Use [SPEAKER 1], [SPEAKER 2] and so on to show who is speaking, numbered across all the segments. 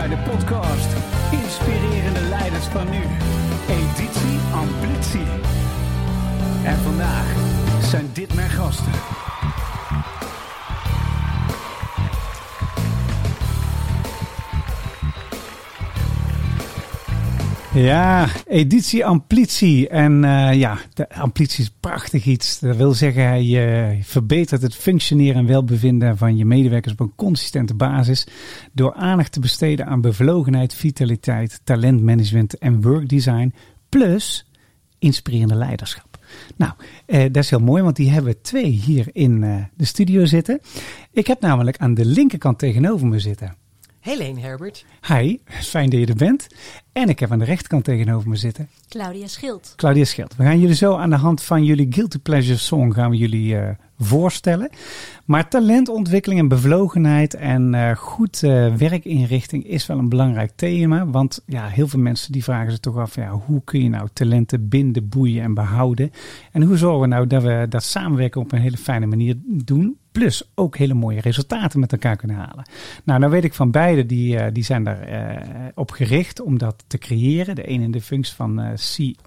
[SPEAKER 1] bij de podcast Inspirerende Leiders van Nu, editie Ambitie. En vandaag zijn dit mijn gasten. Ja, editie Amplitie. En uh, ja, de Amplitie is prachtig iets. Dat wil zeggen, hij uh, verbetert het functioneren en welbevinden van je medewerkers op een consistente basis. Door aandacht te besteden aan bevlogenheid, vitaliteit, talentmanagement en workdesign. Plus inspirerende leiderschap. Nou, uh, dat is heel mooi, want die hebben we twee hier in de studio zitten. Ik heb namelijk aan de linkerkant tegenover me zitten
[SPEAKER 2] Helene Herbert.
[SPEAKER 1] Hi, fijn dat je er bent. En ik heb aan de rechterkant tegenover me zitten.
[SPEAKER 3] Claudia Schild.
[SPEAKER 1] Claudia Schild. We gaan jullie zo aan de hand van jullie Guilty Pleasure Song gaan we jullie uh, voorstellen. Maar talentontwikkeling en bevlogenheid en uh, goed uh, werkinrichting is wel een belangrijk thema. Want ja, heel veel mensen die vragen zich toch af, ja, hoe kun je nou talenten binden, boeien en behouden? En hoe zorgen we nou dat we dat samenwerken op een hele fijne manier doen? Plus ook hele mooie resultaten met elkaar kunnen halen. Nou, nou weet ik van beide, die, die zijn daar op gericht om dat te creëren. De een in de functie van uh,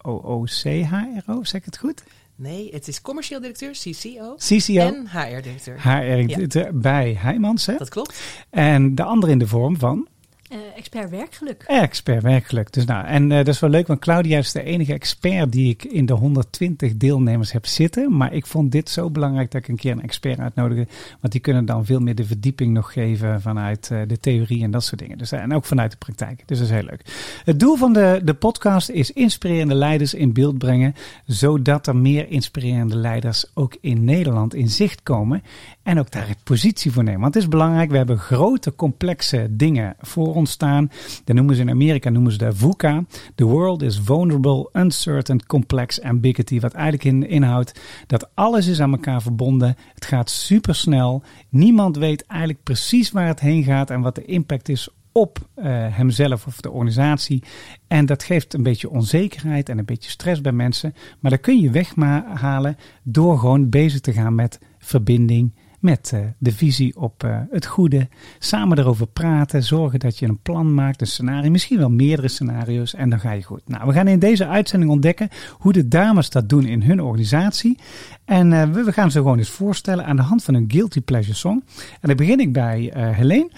[SPEAKER 1] COO-CHRO, zeg ik het goed?
[SPEAKER 2] Nee, het is commercieel directeur, CCO.
[SPEAKER 1] CCO.
[SPEAKER 2] En HR-directeur.
[SPEAKER 1] HR-directeur ja. bij Heijmans, hè?
[SPEAKER 2] Dat klopt.
[SPEAKER 1] En de andere in de vorm van?
[SPEAKER 3] Uh, expert werkgeluk.
[SPEAKER 1] Expert werkgeluk. Dus nou, en uh, dat is wel leuk, want Claudia is de enige expert die ik in de 120 deelnemers heb zitten. Maar ik vond dit zo belangrijk dat ik een keer een expert uitnodigde. Want die kunnen dan veel meer de verdieping nog geven vanuit uh, de theorie en dat soort dingen. Dus, en ook vanuit de praktijk. Dus dat is heel leuk. Het doel van de, de podcast is inspirerende leiders in beeld brengen. Zodat er meer inspirerende leiders ook in Nederland in zicht komen. En ook daar positie voor nemen. Want het is belangrijk, we hebben grote, complexe dingen voor ons staan. Dat noemen ze in Amerika noemen ze de VUCA. The world is vulnerable, uncertain, complex, ambiguity. Wat eigenlijk in, inhoudt dat alles is aan elkaar verbonden. Het gaat super snel. Niemand weet eigenlijk precies waar het heen gaat en wat de impact is op uh, hemzelf of de organisatie. En dat geeft een beetje onzekerheid en een beetje stress bij mensen. Maar dat kun je weghalen door gewoon bezig te gaan met verbinding, met uh, de visie op uh, het goede. Samen erover praten, zorgen dat je een plan maakt, een scenario, misschien wel meerdere scenario's en dan ga je goed. Nou, we gaan in deze uitzending ontdekken hoe de dames dat doen in hun organisatie. En uh, we, gaan ze gewoon eens voorstellen aan de hand van een Guilty Pleasure song. En dan begin ik bij Helene.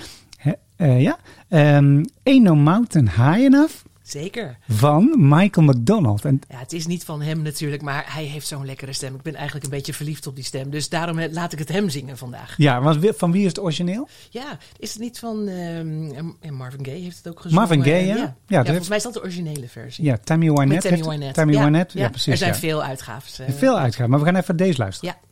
[SPEAKER 1] He, ja, um, Ain't No Mountain High Enough.
[SPEAKER 2] Zeker.
[SPEAKER 1] Van Michael McDonald. En
[SPEAKER 2] ja, het is niet van hem natuurlijk, maar hij heeft zo'n lekkere stem. Ik ben eigenlijk een beetje verliefd op die stem. Dus daarom laat ik het hem zingen vandaag.
[SPEAKER 1] Ja, want van wie is het origineel?
[SPEAKER 2] Ja, is het niet van uh, Marvin Gaye heeft het ook gezongen?
[SPEAKER 1] Marvin Gaye, ja.
[SPEAKER 2] Ja, ja, ja volgens mij is dat de originele versie.
[SPEAKER 1] Ja, Tammy Wynette.
[SPEAKER 2] Tammy Wynette.
[SPEAKER 1] Tammy
[SPEAKER 2] ja,
[SPEAKER 1] Wynette, ja, precies.
[SPEAKER 2] Er zijn veel uitgaves. Uh,
[SPEAKER 1] veel uitgaven, maar we gaan even deze luisteren.
[SPEAKER 2] Ja.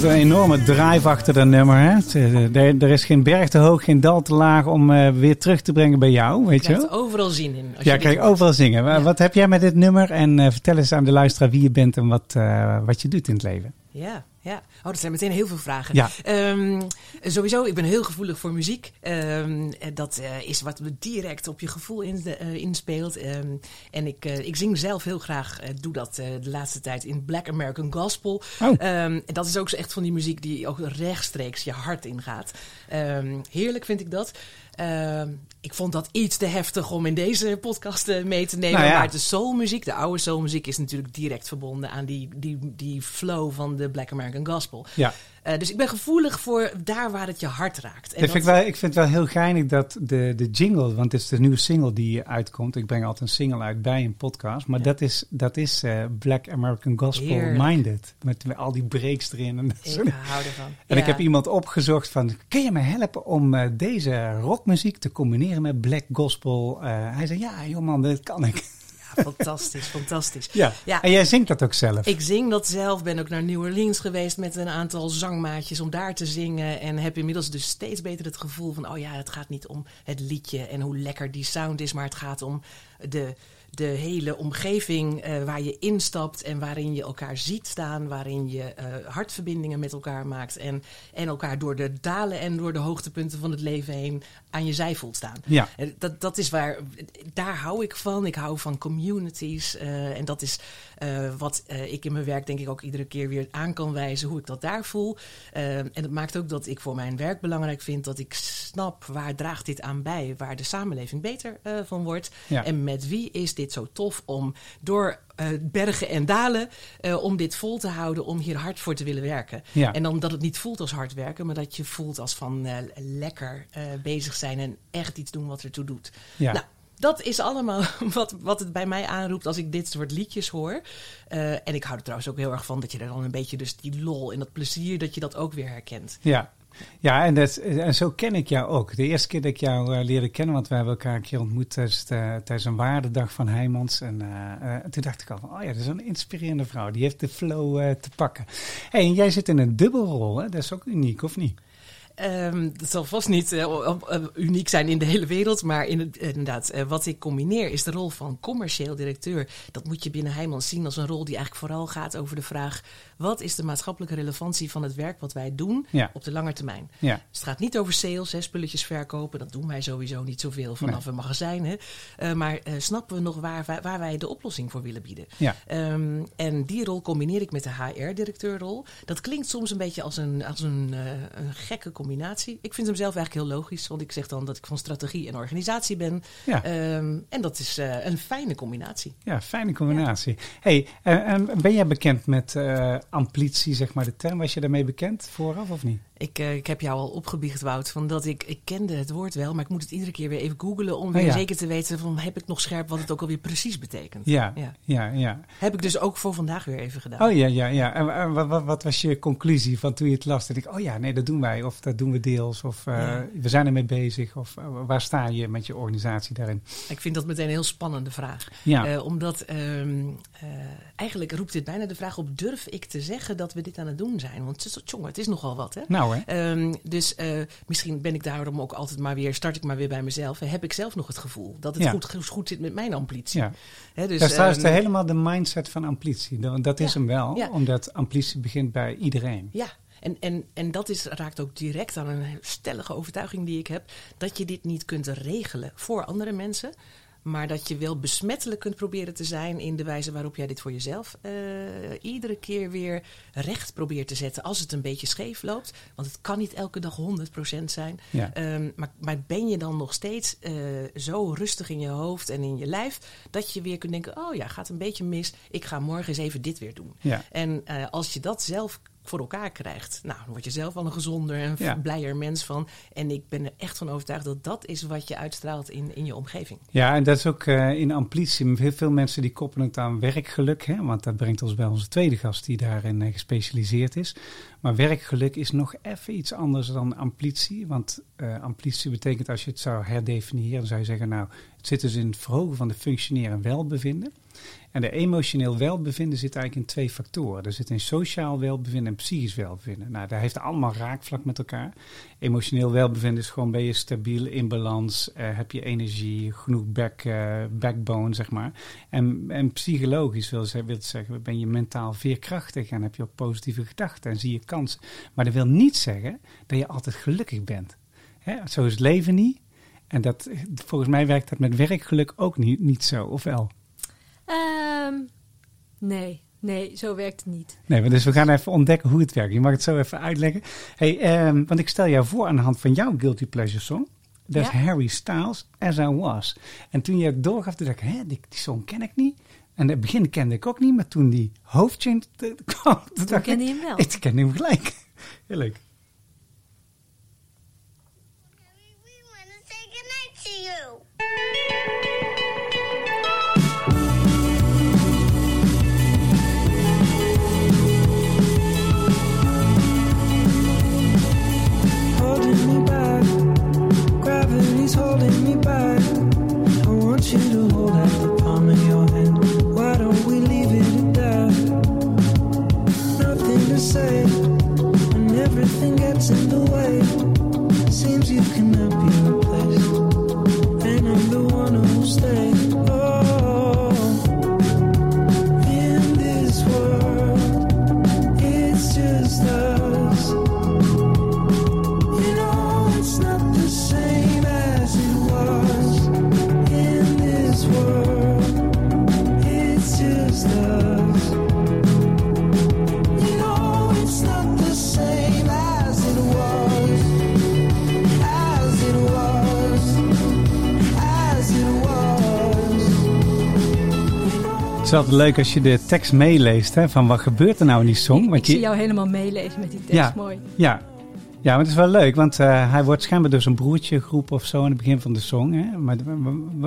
[SPEAKER 1] Zit een enorme drive achter dat nummer. Hè? Er, er is geen berg te hoog, geen dal te laag om uh, weer terug te brengen bij jou. Weet je wel?
[SPEAKER 2] overal zin in. Als
[SPEAKER 1] ja,
[SPEAKER 2] je
[SPEAKER 1] kijk, overal zingen. Ja. Wat heb jij met dit nummer? En uh, vertel eens aan de luisteraar wie je bent en wat, uh, wat je doet in het leven.
[SPEAKER 2] Ja, ja. Oh, dat zijn meteen heel veel vragen.
[SPEAKER 1] Ja.
[SPEAKER 2] Um, sowieso, ik ben heel gevoelig voor muziek. Um, dat uh, is wat direct op je gevoel in de, uh, inspeelt. Um, en ik, uh, ik zing zelf heel graag, doe dat de laatste tijd in Black American Gospel.
[SPEAKER 1] Oh.
[SPEAKER 2] en dat is ook echt van die muziek die ook rechtstreeks je hart ingaat. heerlijk vind ik dat. Ehm, ik vond dat iets te heftig om in deze podcast eh, mee te nemen.
[SPEAKER 1] Nou ja.
[SPEAKER 2] Maar de soulmuziek, de oude soulmuziek, is natuurlijk direct verbonden aan die, die, die flow van de Black American Gospel.
[SPEAKER 1] Ja.
[SPEAKER 2] Eh, dus ik ben gevoelig voor daar waar het je hart raakt. En
[SPEAKER 1] Dat vind ik, wel, ik vind het wel heel geinig dat de, de jingle, want het is de nieuwe single die uitkomt. Ik breng altijd een single uit bij een podcast. Maar
[SPEAKER 2] Ja.
[SPEAKER 1] dat is, dat is eh, Black American Gospel
[SPEAKER 2] Heerlijk.
[SPEAKER 1] Minded. Met, met al die breaks erin. En, soort-
[SPEAKER 2] ik hou ervan.
[SPEAKER 1] en
[SPEAKER 2] Ja.
[SPEAKER 1] ik heb iemand opgezocht van, kun je me helpen om eh, deze rockmuziek te combineren met black gospel? Hij zei, ja joh man, dat kan ik.
[SPEAKER 2] Fantastisch, fantastisch.
[SPEAKER 1] Ja.
[SPEAKER 2] Ja.
[SPEAKER 1] En jij zingt dat ook zelf?
[SPEAKER 2] Ik zing dat zelf, ben ook naar New Orleans geweest met een aantal zangmaatjes om daar te zingen. En heb inmiddels dus steeds beter het gevoel van, oh ja, het gaat niet om het liedje en hoe lekker die sound is, maar het gaat om de, de hele omgeving eh, waar je instapt en waarin je elkaar ziet staan, waarin je eh, hartverbindingen met elkaar maakt en, en elkaar door de dalen en door de hoogtepunten van het leven heen aan je zij voelt staan.
[SPEAKER 1] Ja.
[SPEAKER 2] Dat, dat is waar, daar hou ik van. Ik hou van communities. eh, en dat is wat ik in mijn werk denk ik ook iedere keer weer aan kan wijzen hoe ik dat daar voel. En dat maakt ook dat ik voor mijn werk belangrijk vind dat ik snap waar draagt dit aan bij, waar de samenleving beter van wordt.
[SPEAKER 1] Ja.
[SPEAKER 2] En met wie is dit zo tof om door eh, bergen en dalen, eh, om dit vol te houden, om hier hard voor te willen werken.
[SPEAKER 1] Ja.
[SPEAKER 2] En dan dat het niet voelt als hard werken, maar dat je voelt als van eh, lekker bezig zijn en echt iets doen wat ertoe doet.
[SPEAKER 1] Ja.
[SPEAKER 2] Nou, dat is allemaal wat, wat het bij mij aanroept als ik dit soort liedjes hoor. En ik hou er trouwens ook heel erg van dat je er dan een beetje dus die lol en dat plezier, dat je dat ook weer herkent.
[SPEAKER 1] Ja. Ja, en, dat, en zo ken ik jou ook. De eerste keer dat ik jou eh, leerde kennen, want we hebben elkaar een keer ontmoet tijdens, de, tijdens een waardedag van Heijmans. En eh, eh, toen dacht ik al van, oh ja, dat is een inspirerende vrouw. Die heeft de flow te pakken. Hey, en jij zit in een dubbelrol, hè? Dat is ook uniek, of niet?
[SPEAKER 2] Ehm, dat zal vast niet uniek zijn in de hele wereld, maar inderdaad, wat ik combineer is de rol van commercieel directeur. Dat moet je binnen Heijmans zien als een rol die eigenlijk vooral gaat over de vraag: wat is de maatschappelijke relevantie van het werk wat wij doen
[SPEAKER 1] Ja.
[SPEAKER 2] op de lange termijn?
[SPEAKER 1] Ja.
[SPEAKER 2] Dus het gaat niet over sales, hè, spulletjes verkopen. Dat doen wij sowieso niet zoveel vanaf een magazijn. Hè. Eh, maar eh, snappen we nog waar, wij- waar wij de oplossing voor willen bieden?
[SPEAKER 1] Ja.
[SPEAKER 2] Ehm, en die rol combineer ik met de HR-directeurrol. Dat klinkt soms een beetje als een, als een, eh, een gekke combinatie. Ik vind hem zelf eigenlijk heel logisch. Want ik zeg dan dat ik van strategie en organisatie ben.
[SPEAKER 1] Ja.
[SPEAKER 2] Ehm, en dat is een fijne combinatie.
[SPEAKER 1] Ja, fijne combinatie. Hey, en ben jij bekend met amplitie, zeg maar de term? Was je daarmee bekend vooraf of niet?
[SPEAKER 2] Ik, eh, ik heb jou al opgebiecht, Wout, van dat ik, ik kende het woord wel, maar ik moet het iedere keer weer even googlen om weer
[SPEAKER 1] Oh ja.
[SPEAKER 2] zeker te weten van heb ik nog scherp wat het ook alweer precies betekent.
[SPEAKER 1] Ja,
[SPEAKER 2] Ja.
[SPEAKER 1] ja, ja.
[SPEAKER 2] Heb ik dus ook voor vandaag weer even gedaan.
[SPEAKER 1] Oh ja, ja, ja. En, en wat, wat, wat was je conclusie van toen je het las? Dat ik, oh ja, nee, dat doen wij. Of dat doen we deels. Of eh,
[SPEAKER 2] Ja.
[SPEAKER 1] we zijn ermee bezig. Of eh, waar sta je met je organisatie daarin?
[SPEAKER 2] Ik vind dat meteen een heel spannende vraag.
[SPEAKER 1] Ja.
[SPEAKER 2] Omdat ehm, eh, eigenlijk roept dit bijna de vraag op: durf ik te zeggen dat we dit aan het doen zijn? Want het is, jongen, het is nogal wat, hè?
[SPEAKER 1] Nou hè?
[SPEAKER 2] Ehm, dus eh, misschien ben ik daarom ook altijd maar weer, start ik maar weer bij mezelf. Heb ik zelf nog het gevoel dat het
[SPEAKER 1] Ja.
[SPEAKER 2] goed, goed zit met mijn amplitie?
[SPEAKER 1] Ja.
[SPEAKER 2] Hè, dus,
[SPEAKER 1] dat is trouwens
[SPEAKER 2] ehm,
[SPEAKER 1] de helemaal de mindset van amplitie. Dat, dat is
[SPEAKER 2] Ja,
[SPEAKER 1] hem wel. Omdat amplitie begint bij iedereen.
[SPEAKER 2] Ja, en, en, en dat is, raakt ook direct aan een stellige overtuiging die ik heb. Dat je dit niet kunt regelen voor andere mensen. Maar dat je wel besmettelijk kunt proberen te zijn in de wijze waarop jij dit voor jezelf eh, iedere keer weer recht probeert te zetten. Als het een beetje scheef loopt. Want het kan niet elke dag 100% zijn.
[SPEAKER 1] Ja.
[SPEAKER 2] Ehm, maar, maar ben je dan nog steeds eh, zo rustig in je hoofd en in je lijf. dat je weer kunt denken: oh ja, gaat een beetje mis. Ik ga morgen eens even dit weer doen.
[SPEAKER 1] Ja.
[SPEAKER 2] En eh, als je dat zelf voor elkaar krijgt, nou, dan word je zelf al een gezonder en
[SPEAKER 1] Ja.
[SPEAKER 2] blijer mens van. En ik ben er echt van overtuigd dat dat is wat je uitstraalt in, in je omgeving.
[SPEAKER 1] Ja, en dat is ook eh, in amplitie. Heel veel mensen die koppelen het aan werkgeluk. Hè, want dat brengt ons bij onze tweede gast die daarin eh, gespecialiseerd is. Maar werkgeluk is nog even iets anders dan amplitie. Want eh, amplitie betekent als je het zou herdefiniëren, dan zou je zeggen, nou, het zit dus in het verhogen van de functioneren en welbevinden. En de emotioneel welbevinden zit eigenlijk in twee factoren. Er zit in sociaal welbevinden en psychisch welbevinden. Nou, daar heeft allemaal raakvlak met elkaar. Emotioneel welbevinden is gewoon ben je stabiel, in balans, eh, heb je energie, genoeg back, eh, backbone, zeg maar. En, en psychologisch wil, wil zeggen, ben je mentaal veerkrachtig en heb je ook positieve gedachten en zie je kansen. Maar dat wil niet zeggen dat je altijd gelukkig bent. Hè? Zo is het leven niet. En dat, volgens mij werkt dat met werkgeluk ook niet, niet zo, of wel?
[SPEAKER 3] Ehm, nee, nee, zo werkt het niet.
[SPEAKER 1] Nee, maar dus we gaan even ontdekken hoe het werkt. Je mag het zo even uitleggen. Hey, ehm, want ik stel jou voor aan de hand van jouw Guilty Pleasure song. Dat is
[SPEAKER 3] Ja.
[SPEAKER 1] Harry Styles, As I Was. En toen je het doorgaf, toen dacht ik, hè, die, die song ken ik niet. En in het begin kende ik ook niet, maar toen die hoofdtune te- kwam, toen
[SPEAKER 3] Toen
[SPEAKER 1] dacht
[SPEAKER 3] kende
[SPEAKER 1] ik,
[SPEAKER 3] je hem wel.
[SPEAKER 1] ik kende hem gelijk. Heel leuk.
[SPEAKER 4] We want to say goodnight to you.
[SPEAKER 5] Say when everything gets in the way. Seems you cannot be
[SPEAKER 1] is altijd leuk als je de tekst meeleest, hè, van wat gebeurt er nou in die song.
[SPEAKER 3] ik,
[SPEAKER 1] Want
[SPEAKER 3] ik zie
[SPEAKER 1] je-
[SPEAKER 3] jou helemaal meelezen met die tekst.
[SPEAKER 1] Ja.
[SPEAKER 3] Mooi.
[SPEAKER 1] Ja. ja, maar het is wel leuk, want eh, hij wordt schijnbaar door zijn broertje geroepen of zo aan het begin van de song. Hè? Maar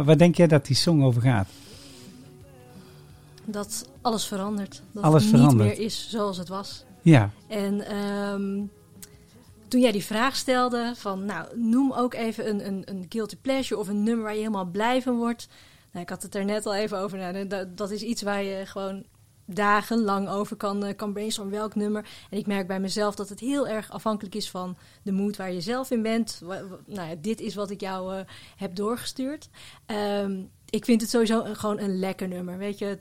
[SPEAKER 1] waar denk jij dat die song over gaat?
[SPEAKER 3] Dat alles verandert. Dat
[SPEAKER 1] Alles
[SPEAKER 3] het niet
[SPEAKER 1] verandert.
[SPEAKER 3] meer is zoals het was.
[SPEAKER 1] Ja,
[SPEAKER 3] En ehm, toen jij die vraag stelde van, nou, noem ook even een, een, een guilty pleasure of een nummer waar je helemaal blij van wordt. Nou, ik had het er net al even over. Nou, dat, dat is iets waar je gewoon dagenlang over kan, eh, kan brainstormen welk nummer. En ik merk bij mezelf dat het heel erg afhankelijk is van de mood waar je zelf in bent. Nou, ja, dit is wat ik jou eh, heb doorgestuurd. Ehm, ik vind het sowieso een, gewoon een lekker nummer, weet je.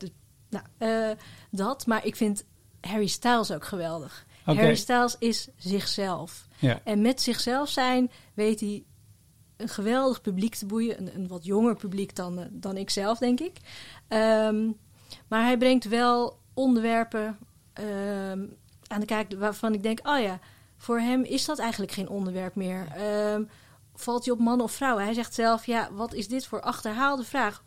[SPEAKER 3] Nou, eh, dat, maar ik vind Harry Styles ook geweldig. Harry Styles is zichzelf.
[SPEAKER 1] ja.
[SPEAKER 3] En met zichzelf zijn weet hij een geweldig publiek te boeien. Een, een wat jonger publiek dan, eh, dan ik zelf, denk ik. Ehm, maar hij brengt wel onderwerpen ehm, aan de kijk waarvan ik denk... oh ja, voor hem is dat eigenlijk geen onderwerp meer. Ehm, valt hij op mannen of vrouwen? Hij zegt zelf, ja, wat is dit voor achterhaalde vraag?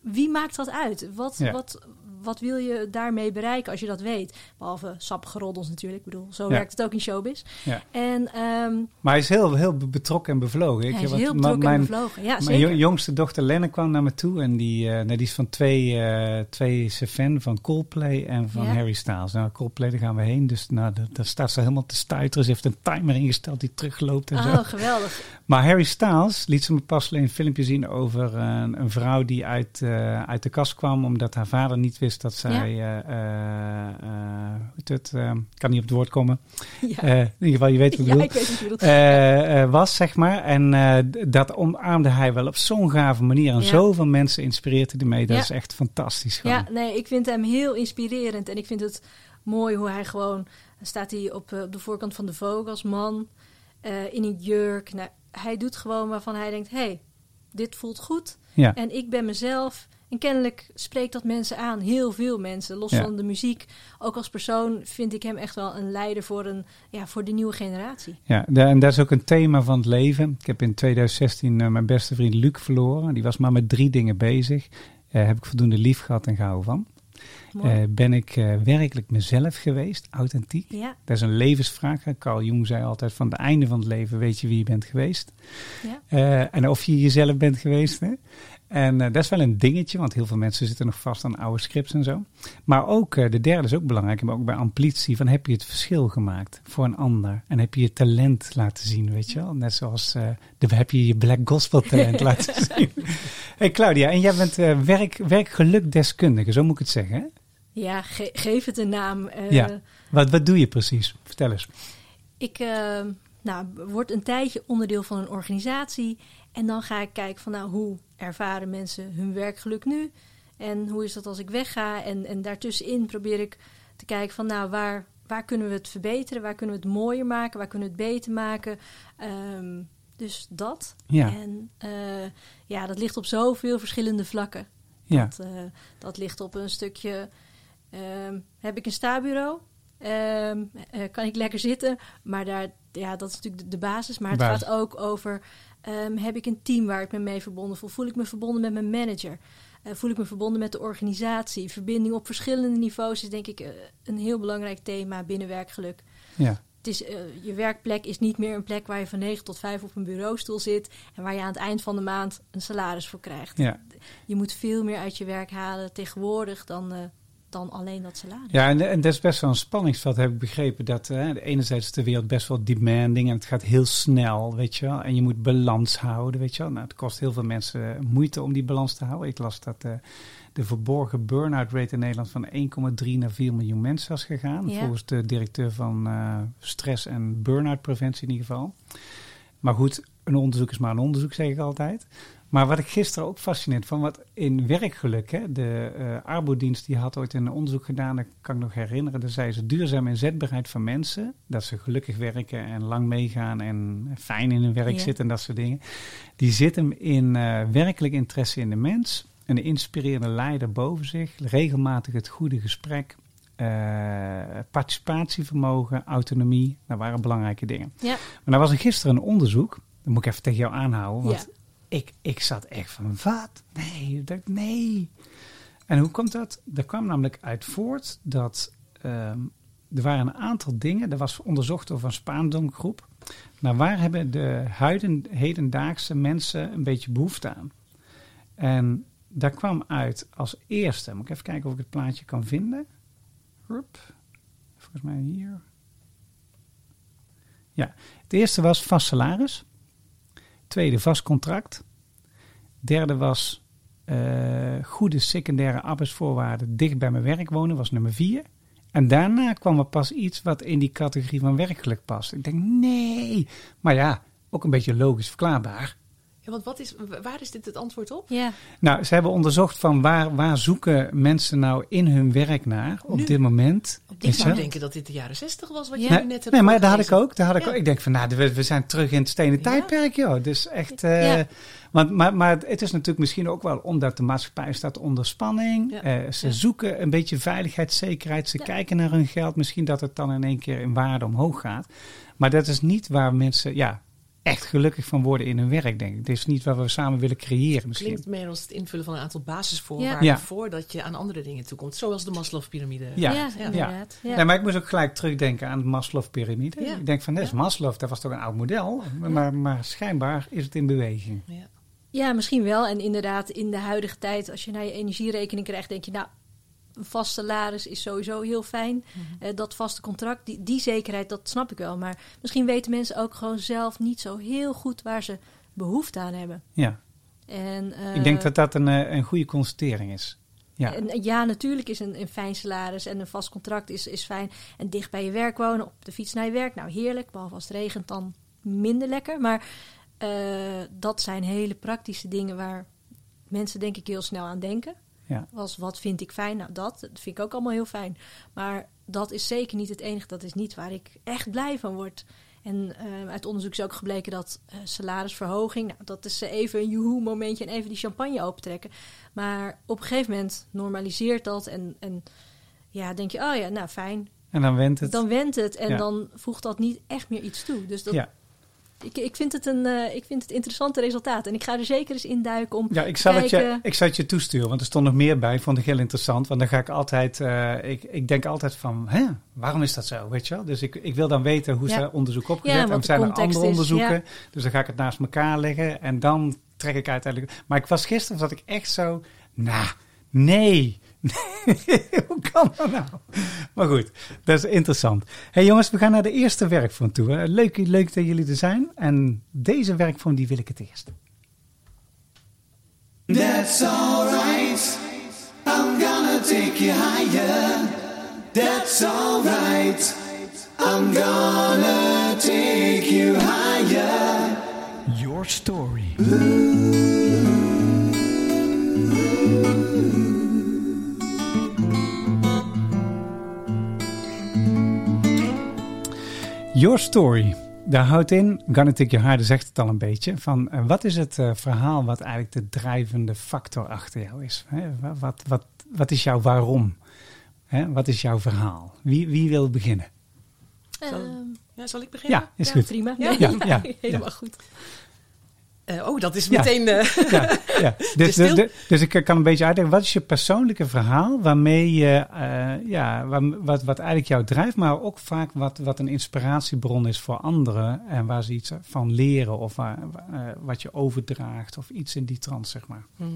[SPEAKER 3] Wie maakt dat uit? Wat,
[SPEAKER 1] Ja.
[SPEAKER 3] wat, wat wil je daarmee bereiken als je dat weet? Behalve sappige roddels natuurlijk. Ik bedoel, zo
[SPEAKER 1] Ja.
[SPEAKER 3] werkt het ook in showbiz.
[SPEAKER 1] Ja.
[SPEAKER 3] En ehm,
[SPEAKER 1] Maar hij is heel, heel be- betrokken en bevlogen. Ik-
[SPEAKER 3] hij is
[SPEAKER 1] want
[SPEAKER 3] heel betrokken
[SPEAKER 1] mijn,
[SPEAKER 3] en bevlogen. Ja,
[SPEAKER 1] Mijn
[SPEAKER 3] zeker.
[SPEAKER 1] jo- jongste dochter Lenne kwam naar me toe en die, nou, die is van twee, eh, twee fan van Coldplay en van
[SPEAKER 3] Ja.
[SPEAKER 1] Harry Styles. Nou, Coldplay, daar gaan we heen. Dus nou, da- daar staat ze helemaal te stuiteren. Ze heeft een timer ingesteld die terugloopt en zo.
[SPEAKER 3] Oh, geweldig.
[SPEAKER 1] Maar Harry Styles liet ze me pas alleen een filmpje zien over een, een vrouw die uit, eh, uit de kast kwam omdat haar vader niet wist dat zij, eh, eh, eh, hoe heet het, eh, kan niet op het woord komen.
[SPEAKER 3] Ja,
[SPEAKER 1] Eh, in ieder geval, je weet wat ik
[SPEAKER 3] ja
[SPEAKER 1] bedoel.
[SPEAKER 3] ik weet wat.
[SPEAKER 1] Eh, eh, was, zeg maar. En eh, dat omarmde hij wel op zo'n gave manier. En
[SPEAKER 3] Ja.
[SPEAKER 1] zoveel mensen inspireerde hij mee. Dat
[SPEAKER 3] Ja.
[SPEAKER 1] is echt fantastisch. Gewoon.
[SPEAKER 3] Ja, nee, ik vind hem heel inspirerend. En ik vind het mooi hoe hij gewoon... staat hij op, eh, op de voorkant van de Vogue als man. eh, in een jurk. Nou, hij doet gewoon waarvan hij denkt... hey, dit voelt goed.
[SPEAKER 1] Ja.
[SPEAKER 3] En ik ben mezelf. En kennelijk spreekt dat mensen aan. Heel veel mensen. Los
[SPEAKER 1] Ja.
[SPEAKER 3] van de muziek. Ook als persoon vind ik hem echt wel een leider voor, een, ja, voor de nieuwe generatie.
[SPEAKER 1] Ja, en dat is ook een thema van het leven. Ik heb in 2016 eh, mijn beste vriend Luc verloren. Die was maar met drie dingen bezig. Eh, heb ik voldoende lief gehad en gehouden van. Eh, ben ik werkelijk mezelf geweest, authentiek?
[SPEAKER 3] ja,
[SPEAKER 1] Dat is een levensvraag. Carl Jung zei altijd van het einde van het leven weet je wie je bent geweest.
[SPEAKER 3] ja.
[SPEAKER 1] En of je jezelf bent geweest. Hè? En eh, dat is wel een dingetje, want heel veel mensen zitten nog vast aan oude scripts en zo. Maar ook, eh, de derde is ook belangrijk, maar ook bij amplitie, van heb je het verschil gemaakt voor een ander? En heb je je talent laten zien, weet je wel? Net zoals, eh, de, heb je je black gospel talent laten zien. hey Claudia, en jij bent werk, werkgelukdeskundige, zo moet ik het zeggen, hè?
[SPEAKER 3] ja ge- geef het een naam.
[SPEAKER 1] Ja. Wat, wat doe je precies? Vertel eens.
[SPEAKER 3] Ik nou, word een tijdje onderdeel van een organisatie. En dan ga ik kijken van nou, hoe ervaren mensen hun werkgeluk nu? En hoe is dat als ik wegga? En, en daartussenin probeer ik te kijken van nou, waar, waar kunnen we het verbeteren? Waar kunnen we het mooier maken? Waar kunnen we het beter maken? Ehm, dus dat.
[SPEAKER 1] Ja,
[SPEAKER 3] En eh, ja, dat ligt op zoveel verschillende vlakken.
[SPEAKER 1] ja,
[SPEAKER 3] Dat, eh, dat ligt op een stukje. ehm, heb ik een stabureau? Ehm, eh, kan ik lekker zitten. Maar daar, ja, dat is natuurlijk de, de basis. Maar het
[SPEAKER 1] Basis.
[SPEAKER 3] gaat ook over, ehm, heb ik een team waar ik me mee verbonden voel? Voel ik me verbonden met mijn manager? Eh, voel ik me verbonden met de organisatie? Verbinding op verschillende niveaus is denk ik eh, een heel belangrijk thema binnen werkgeluk.
[SPEAKER 1] Ja.
[SPEAKER 3] Het is, je werkplek is niet meer een plek waar je van 9 tot 5 op een bureaustoel zit en waar je aan het eind van de maand een salaris voor krijgt.
[SPEAKER 1] Ja.
[SPEAKER 3] Je moet veel meer uit je werk halen tegenwoordig dan, dan alleen dat salaris.
[SPEAKER 1] Ja, en, en dat is best wel een spanningsveld, heb ik begrepen. Dat eh, enerzijds is de wereld best wel demanding en het gaat heel snel, weet je wel. En je moet balans houden, weet je wel. Nou, het kost heel veel mensen moeite om die balans te houden. Ik las dat eh, de verborgen burn-out rate in Nederland van 1,3 naar 4 miljoen mensen was gegaan.
[SPEAKER 3] Ja.
[SPEAKER 1] Volgens de directeur van eh, stress- en burn-out preventie in ieder geval. Maar goed, een onderzoek is maar een onderzoek, zeg ik altijd. Maar wat ik gisteren ook fascinerend vond, wat in werkgeluk, hè, de eh Arbodienst die had ooit een onderzoek gedaan, dat kan ik nog herinneren. Daar zei ze duurzame inzetbaarheid van mensen, dat ze gelukkig werken en lang meegaan en fijn in hun werk
[SPEAKER 3] Ja.
[SPEAKER 1] zitten en dat soort dingen. Die zit hem in eh, werkelijk interesse in de mens, een inspirerende leider boven zich, regelmatig het goede gesprek, eh, participatievermogen, autonomie, dat waren belangrijke dingen.
[SPEAKER 3] Ja.
[SPEAKER 1] Maar daar was er gisteren een onderzoek, dat moet ik even tegen jou aanhouden, want
[SPEAKER 3] Ja.
[SPEAKER 1] Ik, ik zat echt van, wat? Nee, dat, nee. En hoe komt dat? Er kwam namelijk uit voort dat ehm, er waren een aantal dingen, dat was onderzocht door een Spaandonk-groep. Nou, waar hebben de huiden, hedendaagse mensen een beetje behoefte aan? En daar kwam uit als eerste, moet ik even kijken of ik het plaatje kan vinden. Volgens mij hier. Ja, het eerste was vast salaris. Tweede, vast contract. Derde was eh, goede secundaire arbeidsvoorwaarden dicht bij mijn werk wonen, was nummer vier. En daarna kwam er pas iets wat in die categorie van werkelijk past. Ik denk, nee. Maar ja, ook een beetje logisch verklaarbaar.
[SPEAKER 2] Ja, want wat is, waar is dit het antwoord op?
[SPEAKER 3] Ja,
[SPEAKER 1] Nou, ze hebben onderzocht van waar, waar zoeken mensen nou in hun werk naar op
[SPEAKER 2] Nu?
[SPEAKER 1] dit moment.
[SPEAKER 2] Ik
[SPEAKER 1] je
[SPEAKER 2] zou denken dat dit de jaren zestig was, wat
[SPEAKER 3] Ja.
[SPEAKER 2] je
[SPEAKER 1] Nee,
[SPEAKER 2] nu net hebt
[SPEAKER 1] nee, maar dat had ik ook. Dat had ik
[SPEAKER 2] Ja.
[SPEAKER 1] ook. Ik denk van, nou, we, we zijn terug in het stenen tijdperk, joh. Dus echt... eh,
[SPEAKER 3] Ja.
[SPEAKER 1] want, maar, maar het is natuurlijk misschien ook wel omdat de maatschappij staat onder spanning.
[SPEAKER 2] Ja.
[SPEAKER 1] Eh, ze
[SPEAKER 2] Ja.
[SPEAKER 1] zoeken een beetje veiligheid, zekerheid. Ze
[SPEAKER 3] Ja.
[SPEAKER 1] kijken naar hun geld. Misschien dat het dan in één keer in waarde omhoog gaat. Maar dat is niet waar mensen ja, echt gelukkig van worden in hun werk, denk ik. Het is niet wat we samen willen creëren misschien.
[SPEAKER 2] Klinkt meer als het invullen van een aantal basisvoorwaarden
[SPEAKER 1] Ja.
[SPEAKER 2] voordat je aan andere dingen toekomt. Zoals de Maslow-pyramide.
[SPEAKER 1] Ja.
[SPEAKER 3] ja,
[SPEAKER 1] Ja.
[SPEAKER 3] inderdaad. Ja.
[SPEAKER 1] Nee, maar ik moest ook gelijk terugdenken aan de Maslow-pyramide.
[SPEAKER 2] Ja.
[SPEAKER 1] Ik denk van, dat is
[SPEAKER 2] Ja.
[SPEAKER 1] Maslow, dat was toch een oud model. Maar, maar schijnbaar is het in beweging.
[SPEAKER 2] Ja.
[SPEAKER 3] Ja, misschien wel. En inderdaad, in de huidige tijd, als je naar je energierekening krijgt, denk je, nou, een vast salaris is sowieso heel fijn. Eh, dat vaste contract, die, die zekerheid, dat snap ik wel. Maar misschien weten mensen ook gewoon zelf niet zo heel goed waar ze behoefte aan hebben.
[SPEAKER 1] Ja,
[SPEAKER 3] En, eh,
[SPEAKER 1] ik denk dat dat een, eh, een goede constatering is. Ja.
[SPEAKER 3] En, eh, ja, natuurlijk is een, een fijn salaris en een vast contract is, is fijn. En dicht bij je werk wonen, op de fiets naar je werk, nou heerlijk. Behalve als het regent, dan minder lekker. Maar eh, dat zijn hele praktische dingen waar mensen denk ik heel snel aan denken.
[SPEAKER 1] Ja.
[SPEAKER 3] Als wat vind ik fijn? Nou, dat, dat vind ik ook allemaal heel fijn. Maar dat is zeker niet het enige. Dat is niet waar ik echt blij van word. En eh, uit onderzoek is ook gebleken dat eh, salarisverhoging, nou, dat is even een joehoe momentje en even die champagne opentrekken. Maar op een gegeven moment normaliseert dat en, en ja, denk je, oh ja, nou fijn.
[SPEAKER 1] En dan went het.
[SPEAKER 3] Dan went het en
[SPEAKER 1] Ja.
[SPEAKER 3] dan voegt dat niet echt meer iets toe. Dus dat,
[SPEAKER 1] ja.
[SPEAKER 3] Ik, ik, vind het een, eh, ik vind het interessante resultaat. En ik ga er zeker eens in duiken om
[SPEAKER 1] Ja, ik zal, het je, ik zal het je toesturen, want er stond nog meer bij. Vond ik heel interessant. Want dan ga ik altijd, eh, ik, ik denk altijd van, hè, waarom is dat zo? Weet je wel? Dus ik, ik wil dan weten hoe
[SPEAKER 3] Ja.
[SPEAKER 1] ze onderzoek
[SPEAKER 3] Ja,
[SPEAKER 1] opgezet.
[SPEAKER 3] wat
[SPEAKER 1] en
[SPEAKER 3] de
[SPEAKER 1] zijn er andere
[SPEAKER 3] is,
[SPEAKER 1] onderzoeken.
[SPEAKER 3] ja.
[SPEAKER 1] Dus dan ga ik het naast elkaar leggen. En dan trek ik uiteindelijk. Maar ik was gisteren, zat ik echt zo, nou, nee. Hoe kan dat nou? Maar goed, dat is interessant. hey jongens, we gaan naar de eerste werkvorm toe. Leuk, leuk dat jullie er zijn. En deze werkvorm, die wil ik het eerst.
[SPEAKER 5] That's alright. I'm gonna take you higher. That's alright. I'm gonna take you higher.
[SPEAKER 6] Your story.
[SPEAKER 1] Your Story. Daar houdt in, Your Harder zegt het al een beetje, van eh, wat is het eh, verhaal wat eigenlijk de drijvende factor achter jou is? Hè? Wat, wat, wat is jouw waarom? Hè, wat is jouw verhaal? Wie, wie wil beginnen?
[SPEAKER 2] Zal-
[SPEAKER 3] Ehm,
[SPEAKER 2] Ja, zal ik beginnen?
[SPEAKER 1] Ja, is
[SPEAKER 3] ja,
[SPEAKER 1] goed.
[SPEAKER 3] prima.
[SPEAKER 2] Ja?
[SPEAKER 3] Nee,
[SPEAKER 1] Ja, ja,
[SPEAKER 3] helemaal goed.
[SPEAKER 2] Eh, oh, dat is
[SPEAKER 1] Ja.
[SPEAKER 2] meteen... eh,
[SPEAKER 1] Ja, ja. Dus,
[SPEAKER 2] stil?
[SPEAKER 1] dus, dus ik kan een beetje uitleggen, wat is je persoonlijke verhaal waarmee je, eh, ja, wat, wat eigenlijk jou drijft, maar ook vaak wat, wat een inspiratiebron is voor anderen en waar ze iets van leren of waar, wat je overdraagt of iets in die trant, zeg maar.
[SPEAKER 2] Mhm.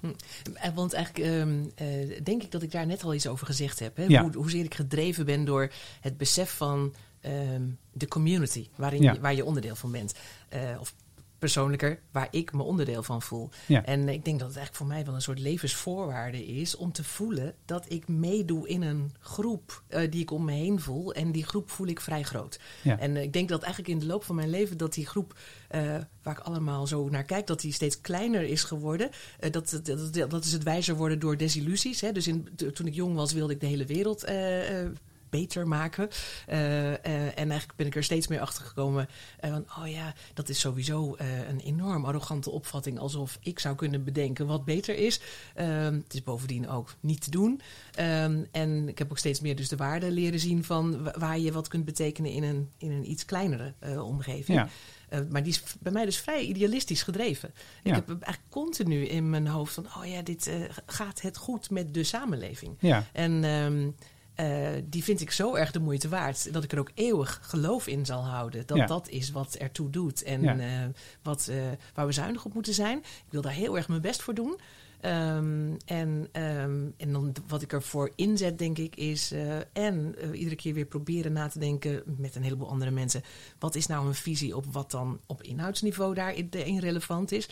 [SPEAKER 2] Hm. Want eigenlijk ehm, eh, denk ik dat ik daar net al iets over gezegd heb. Hè?
[SPEAKER 1] Ja.
[SPEAKER 2] Hoe, hoezeer ik gedreven ben door het besef van ehm, de community waarin
[SPEAKER 1] Ja.
[SPEAKER 2] waar je onderdeel van bent. Of persoonlijker, waar ik me onderdeel van voel.
[SPEAKER 1] Ja.
[SPEAKER 2] En ik denk dat het eigenlijk voor mij wel een soort levensvoorwaarde is om te voelen dat ik meedoe in een groep eh, die ik om me heen voel. En die groep voel ik vrij groot.
[SPEAKER 1] Ja.
[SPEAKER 2] En eh, ik denk dat eigenlijk in de loop van mijn leven dat die groep eh, waar ik allemaal zo naar kijk, dat die steeds kleiner is geworden. Dat, dat, dat, is het wijzer worden door desillusies. Hè. Dus in, to- toen ik jong was, wilde ik de hele wereld beter maken. Eh, eh, en eigenlijk ben ik er steeds meer achter gekomen. eh, van, oh ja, dat is sowieso een enorm arrogante opvatting. Alsof ik zou kunnen bedenken wat beter is. Ehm, het is bovendien ook niet te doen. Ehm, en ik heb ook steeds meer dus de waarde leren zien van wa- waar je wat kunt betekenen in een, in een iets kleinere omgeving.
[SPEAKER 1] Ja.
[SPEAKER 2] Maar die is bij mij dus vrij idealistisch gedreven.
[SPEAKER 1] Ja.
[SPEAKER 2] Ik heb eigenlijk continu in mijn hoofd van... oh ja, dit gaat het goed met de samenleving.
[SPEAKER 1] Ja,
[SPEAKER 2] En ehm, eh, die vind ik zo erg de moeite waard... dat ik er ook eeuwig geloof in zal houden. Dat
[SPEAKER 1] Ja.
[SPEAKER 2] dat is wat ertoe doet. En
[SPEAKER 1] Ja.
[SPEAKER 2] eh, wat, eh, waar we zuinig op moeten zijn. Ik wil daar heel erg mijn best voor doen. Ehm, en, ehm, en dan wat ik ervoor inzet, denk ik, is... en iedere keer weer proberen na te denken met een heleboel andere mensen... wat is nou een visie op wat dan op inhoudsniveau daarin relevant is...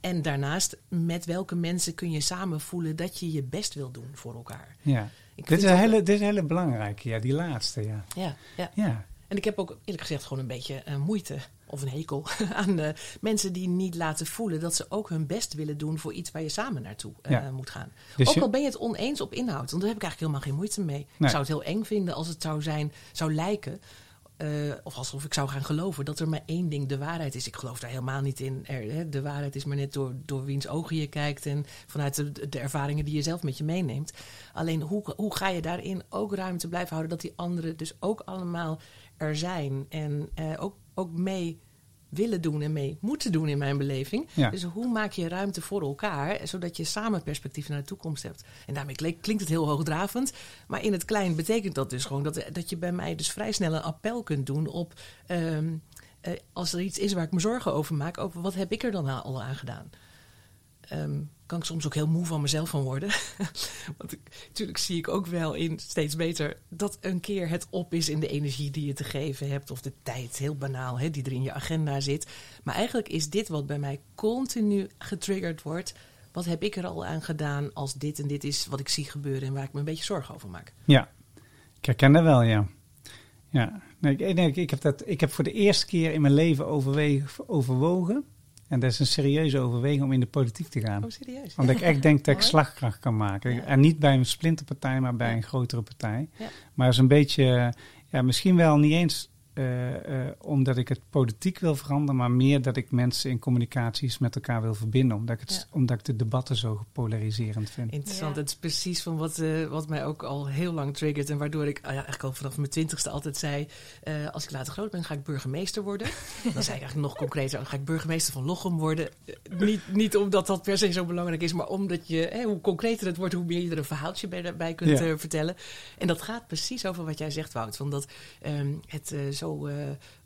[SPEAKER 2] En daarnaast, met welke mensen kun je samen voelen dat je je best wil doen voor elkaar?
[SPEAKER 1] ja.
[SPEAKER 2] Ik
[SPEAKER 1] Dit is, een hele, dit is een hele belangrijke, ja, die laatste, ja.
[SPEAKER 2] Ja, ja.
[SPEAKER 1] Ja,
[SPEAKER 2] En ik heb ook eerlijk gezegd gewoon een beetje eh, moeite of een hekel aan eh, mensen die niet laten voelen dat ze ook hun best willen doen voor iets waar je samen naartoe eh,
[SPEAKER 1] Ja.
[SPEAKER 2] moet gaan.
[SPEAKER 1] Dus
[SPEAKER 2] ook al ben je het oneens op inhoud, want daar heb ik eigenlijk helemaal geen moeite mee.
[SPEAKER 1] Nee.
[SPEAKER 2] Ik zou het heel eng vinden als het zou zijn, zou lijken. Eh, of alsof ik zou gaan geloven dat er maar één ding de waarheid is. Ik geloof daar helemaal niet in. Hè, de waarheid is maar net door, door wiens ogen je kijkt en vanuit de, de ervaringen die je zelf met je meeneemt. Alleen hoe, hoe ga je daarin ook ruimte blijven houden dat die anderen dus ook allemaal er zijn en eh, ook, ook mee willen doen en mee moeten doen in mijn beleving.
[SPEAKER 1] Ja.
[SPEAKER 2] Dus hoe maak je ruimte voor elkaar, zodat je samen perspectief naar de toekomst hebt. En daarmee klink- klinkt het heel hoogdravend, maar in het klein betekent dat dus gewoon dat, dat je bij mij dus vrij snel een appel kunt doen op... ehm, eh, als er iets is waar ik me zorgen over maak, over wat heb ik er dan al aan gedaan? Ehm, kan ik soms ook heel moe van mezelf van worden. Want natuurlijk zie ik ook wel in steeds beter dat een keer het op is in de energie die je te geven hebt. Of de tijd, heel banaal, hè, die er in je agenda zit. Maar eigenlijk is dit wat bij mij continu getriggerd wordt. Wat heb ik er al aan gedaan als dit en dit is wat ik zie gebeuren en waar ik me een beetje zorgen over maak?
[SPEAKER 1] ja. Ik herken dat wel, ja. Ja, nee, ik, ik, heb dat, ik heb voor de eerste keer in mijn leven overwogen, en dat is een serieuze overweging om in de politiek te gaan.
[SPEAKER 2] Oh, serieus?
[SPEAKER 1] Omdat ik echt denk dat ik slagkracht kan maken.
[SPEAKER 2] Ja.
[SPEAKER 1] En niet bij een splinterpartij, maar bij
[SPEAKER 2] Ja.
[SPEAKER 1] een grotere partij.
[SPEAKER 2] Ja.
[SPEAKER 1] Maar is een beetje, ja, misschien wel niet eens eh, eh, omdat ik het politiek wil veranderen, maar meer dat ik mensen in communicaties met elkaar wil verbinden. Omdat ik, het,
[SPEAKER 2] Ja.
[SPEAKER 1] omdat ik de debatten zo polariserend vind.
[SPEAKER 2] Interessant.
[SPEAKER 3] Ja.
[SPEAKER 2] Het is precies van wat, eh, wat mij ook al heel lang triggert. En waardoor ik ah ja, eigenlijk al vanaf mijn twintigste altijd zei... eh, als ik later groot ben, ga ik burgemeester worden. Dan zei ik eigenlijk nog concreter... dan ga ik burgemeester van Lochem worden. Niet, niet omdat dat per se zo belangrijk is... maar omdat je, hè, hoe concreter het wordt... hoe meer je er een verhaaltje bij, bij kunt
[SPEAKER 1] Ja.
[SPEAKER 2] vertellen. En dat gaat precies over wat jij zegt, Wout. Van dat ehm, het eh, zo... eh,